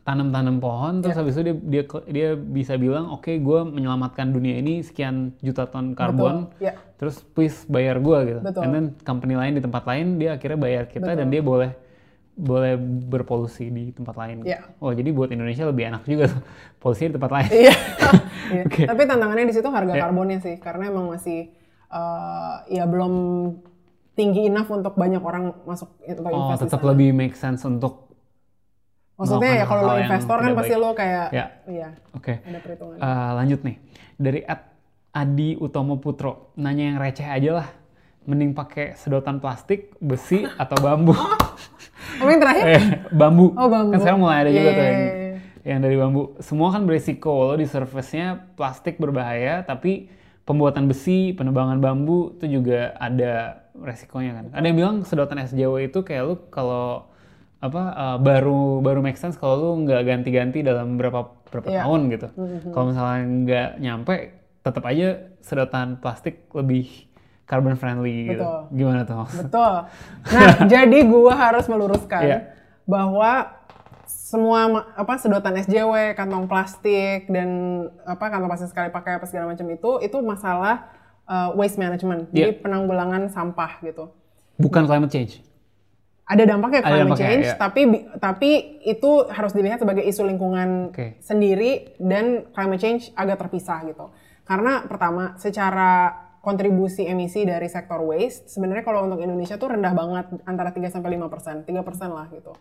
A: tanam-tanam pohon terus
B: Iya.
A: habis itu dia dia dia bisa bilang oke gue menyelamatkan dunia ini sekian juta ton karbon
B: Betul. Ya.
A: terus please bayar gue gitu
B: Betul.
A: and then company lain di tempat lain dia akhirnya bayar kita dan dia boleh boleh berpolusi di tempat lain
B: Iya.
A: oh jadi buat Indonesia lebih enak juga tuh polusi di tempat lain
B: Iya. Iya.
A: Oke.
B: Tapi tantangannya di situ harga
A: Ya.
B: karbonnya sih, karena emang masih eh, ya belum tinggi enough untuk banyak orang masuk untuk
A: oh
B: invest di
A: tetap
B: sana.
A: lebih make sense untuk
B: Maksudnya ya kalau lo investor kan pasti
A: baik.
B: lo kayak
A: Ya.
B: iya
A: oke
B: ada perhitungan.
A: Eh, lanjut nih dari at Adi Utomo Putro nanya yang receh aja lah mending pakai sedotan plastik besi atau bambu
B: Apa yang terakhir?
A: eh bambu.
B: Oh, bambu.
A: kan sekarang mulai ada juga
B: Iya,
A: tuh
B: iya,
A: yang,
B: iya.
A: yang dari bambu semua kan beresiko lo di surface-nya plastik berbahaya tapi pembuatan besi penebangan bambu itu juga ada resikonya kan ada yang bilang sedotan SJW itu kayak lu kalau apa eh, baru baru make sense kalau lu nggak ganti-ganti dalam berapa berapa
B: Iya.
A: tahun gitu kalau misalnya nggak nyampe tetap aja sedotan plastik lebih carbon friendly gitu
B: Betul.
A: gimana tuh
B: Betul. Nah, jadi gua harus meluruskan
A: Iya.
B: bahwa semua apa sedotan SJW, kantong plastik dan apa kantong plastik sekali pakai apa segala macam itu itu masalah uh, waste management. Jadi
A: Iya.
B: penanggulangan sampah gitu.
A: bukan climate change
B: Ada dampaknya
A: Ada
B: climate
A: dampaknya,
B: change,
A: iya.
B: tapi tapi itu harus dilihat sebagai isu lingkungan
A: Oke.
B: sendiri dan climate change agak terpisah gitu. Karena pertama, secara kontribusi emisi dari sektor waste, sebenarnya kalau untuk Indonesia tuh rendah banget antara 3 sampai 5 persen, 3 persen lah gitu.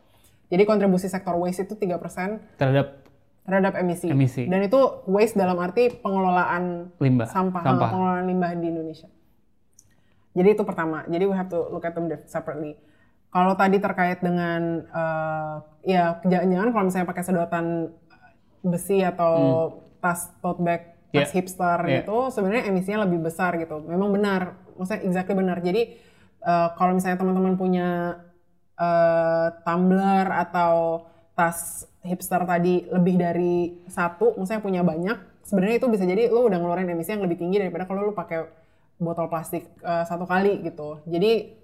B: Jadi kontribusi sektor waste itu 3 persen
A: terhadap
B: terhadap emisi.
A: Emisi.
B: Dan itu waste dalam arti pengelolaan
A: limbah
B: sampah,
A: sampah.
B: pengelolaan limbah di Indonesia. Jadi itu pertama. Jadi we have to look at them separately. Kalau tadi terkait dengan eh, ya jangan-jangan kalau misalnya pakai sedotan besi atau tas tote bag, tas.
A: Yeah.
B: hipster
A: Yeah.
B: gitu, sebenarnya emisinya lebih besar gitu. Memang benar, maksudnya exactly benar. Jadi eh, kalau misalnya teman-teman punya eh, tumbler atau tas hipster tadi lebih dari satu, misalnya punya banyak, sebenarnya itu bisa jadi lo udah ngeluarin emisi yang lebih tinggi daripada kalau lo pakai botol plastik eh, satu kali gitu. Jadi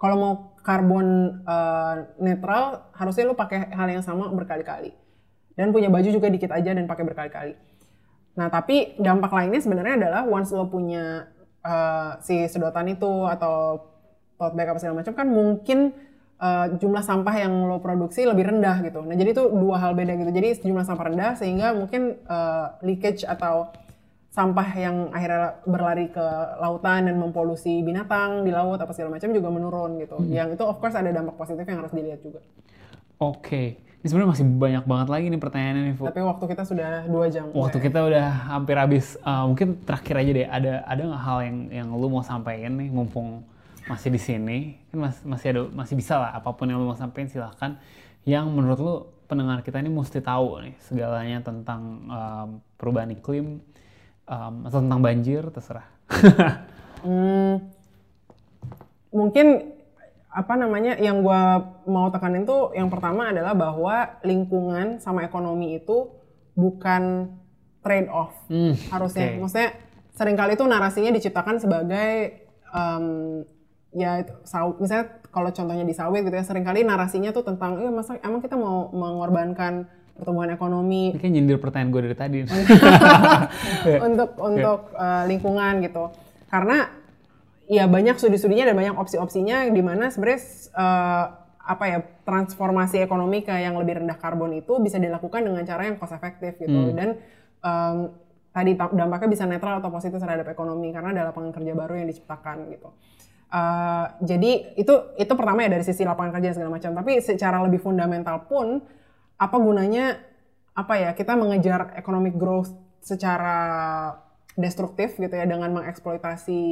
B: kalau mau karbon eh, netral, harusnya lo pakai hal yang sama berkali-kali. Dan punya baju juga dikit aja dan pakai berkali-kali. Nah, tapi dampak lainnya sebenarnya adalah once lo punya uh, si sedotan itu atau tote bag apa segala macam kan mungkin uh, jumlah sampah yang lo produksi lebih rendah gitu. Nah, jadi itu dua hal beda gitu. Jadi jumlah sampah rendah sehingga mungkin uh, leakage atau sampah yang akhirnya berlari ke lautan dan mempolusi binatang di laut apa segala macam juga menurun gitu. Yang itu of course ada dampak positif yang harus dilihat juga.
A: Oke, ini sebenarnya masih banyak banget lagi nih pertanyaannya nih, Fu.
B: Tapi waktu kita sudah dua jam.
A: Waktu kita udah hampir habis. Uh, mungkin terakhir aja deh, ada ada nggak hal yang yang lu mau sampaikan nih, mumpung masih di sini, kan mas- masih ada masih bisa lah apa pun yang lu mau sampaikan silahkan. Yang menurut lu pendengar kita ini mesti tahu nih segalanya tentang um, perubahan iklim um, atau tentang banjir terserah.
B: Hmm, mungkin apa namanya yang gua mau tekanin tuh yang pertama adalah bahwa lingkungan sama ekonomi itu bukan trade off
A: Hmm,
B: harusnya.
A: oke.
B: Maksudnya sering kali itu narasinya diciptakan sebagai em, ya itu, saw- misalnya kalau contohnya di sawit gitu ya sering kali narasinya tuh tentang iya masa emang kita mau mengorbankan pertumbuhan ekonomi
A: Ini kan nyindir pertanyaan gue dari tadi.
B: untuk untuk uh, lingkungan gitu. Karena ya banyak studi-studinya dan banyak opsi-opsinya di mana sebenarnya uh, apa ya transformasi ekonomi ke yang lebih rendah karbon itu bisa dilakukan dengan cara yang cost efektif gitu dan um, tadi ta- dampaknya bisa netral atau positif terhadap ekonomi karena ada lapangan kerja baru yang diciptakan gitu. Uh, jadi itu itu pertama ya dari sisi lapangan kerja dan segala macam. Tapi secara lebih fundamental pun apa gunanya apa ya kita mengejar economic growth secara destruktif gitu ya dengan mengeksploitasi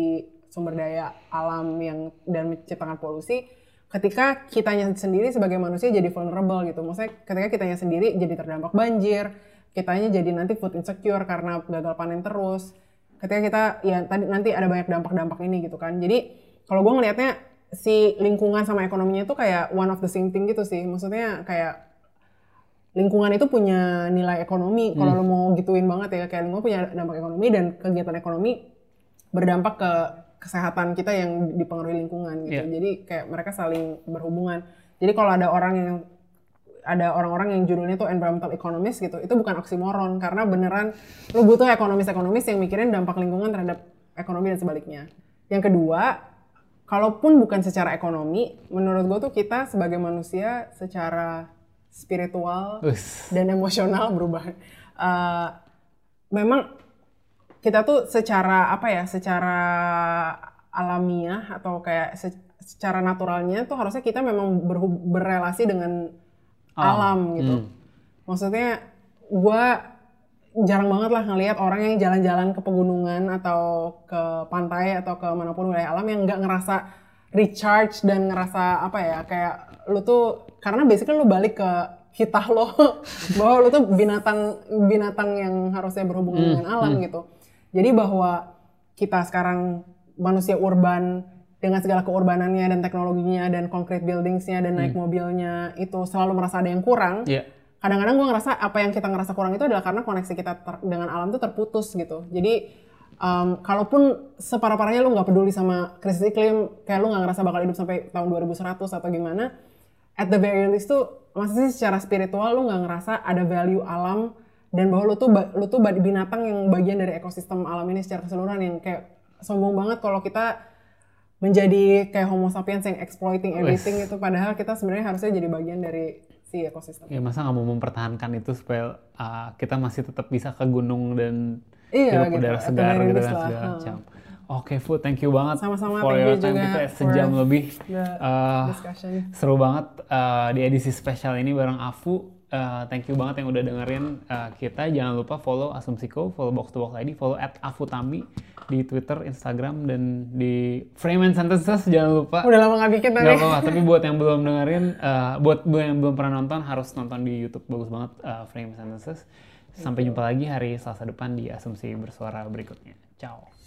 B: sumber daya alam yang dan menciptakan polusi ketika kitanya sendiri sebagai manusia jadi vulnerable gitu. Maksudnya ketika kitanya sendiri jadi terdampak banjir, kitanya jadi nanti food insecure karena gagal panen terus. ketika kita ya tadi nanti ada banyak dampak-dampak ini gitu kan. Jadi kalau gue ngelihatnya si lingkungan sama ekonominya itu kayak one of the same thing gitu sih. Maksudnya kayak lingkungan itu punya nilai ekonomi. Kalau lo mau gituin banget ya kayak lingkungan punya dampak ekonomi dan kegiatan ekonomi berdampak ke kesehatan kita yang dipengaruhi lingkungan gitu.
A: Iya.
B: Jadi kayak mereka saling berhubungan. Jadi kalau ada orang yang ada orang-orang yang judulnya tuh environmental economist gitu, itu bukan oksimoron karena beneran lu butuh ekonomis-ekonomis yang mikirin dampak lingkungan terhadap ekonomi dan sebaliknya. Yang kedua, kalaupun bukan secara ekonomi, menurut gue tuh kita sebagai manusia secara spiritual dan emosional berubah. Eh, memang kita tuh secara apa ya, secara alamiah atau kayak se- secara naturalnya tuh harusnya kita memang berhub- berrelasi dengan alam gitu.
A: Hmm.
B: Maksudnya gue jarang banget lah ngelihat orang yang jalan-jalan ke pegunungan atau ke pantai atau ke mana pun wilayah alam yang nggak ngerasa recharge dan ngerasa apa ya kayak lu tuh karena basically lu balik ke hitah lo bahwa lu tuh binatang binatang yang harusnya berhubungan dengan alam gitu. Jadi bahwa kita sekarang manusia urban dengan segala keurbanannya dan teknologinya dan concrete buildingsnya dan naik mobilnya itu selalu merasa ada yang kurang
A: Iya.
B: kadang-kadang gue ngerasa apa yang kita ngerasa kurang itu adalah karena koneksi kita ter- dengan alam itu terputus gitu. Jadi um, kalaupun separah-parahnya lu nggak peduli sama krisis iklim, kayak lu nggak ngerasa bakal hidup sampai tahun 2100 atau gimana, at the very least tuh maksudnya secara spiritual lu nggak ngerasa ada value alam dan bahwa lu tuh lu tuh binatang yang bagian dari ekosistem alam ini secara keseluruhan yang kayak sombong banget kalau kita menjadi kayak homo sapiens yang exploiting everything itu padahal kita sebenarnya harusnya jadi bagian dari si ekosistem.
A: Ya masa nggak mau mempertahankan itu supaya uh, kita masih tetap bisa ke gunung dan
B: Iya,
A: hidup
B: gitu.
A: udara segar gitu kan segala macam. Oke, Fu, thank you banget
B: Sama-sama,
A: for
B: thank
A: your
B: you
A: time
B: juga
A: kita
B: for
A: sejam lebih. Uh,
B: discussion.
A: seru banget uh, di edisi spesial ini bareng Afu. Uh, thank you banget yang udah dengerin uh, kita. Jangan lupa follow Asumsiko, follow Box to Box ID, follow at Afutami di Twitter, Instagram, dan di Frame and Sentences. Jangan lupa.
B: Udah lama gak bikin
A: Gak
B: tadi.
A: apa-apa, tapi buat yang belum dengerin, uh, buat yang belum pernah nonton harus nonton di YouTube bagus banget uh, Frame Sentences. Sampai jumpa lagi hari Selasa depan di Asumsi Bersuara berikutnya. Ciao.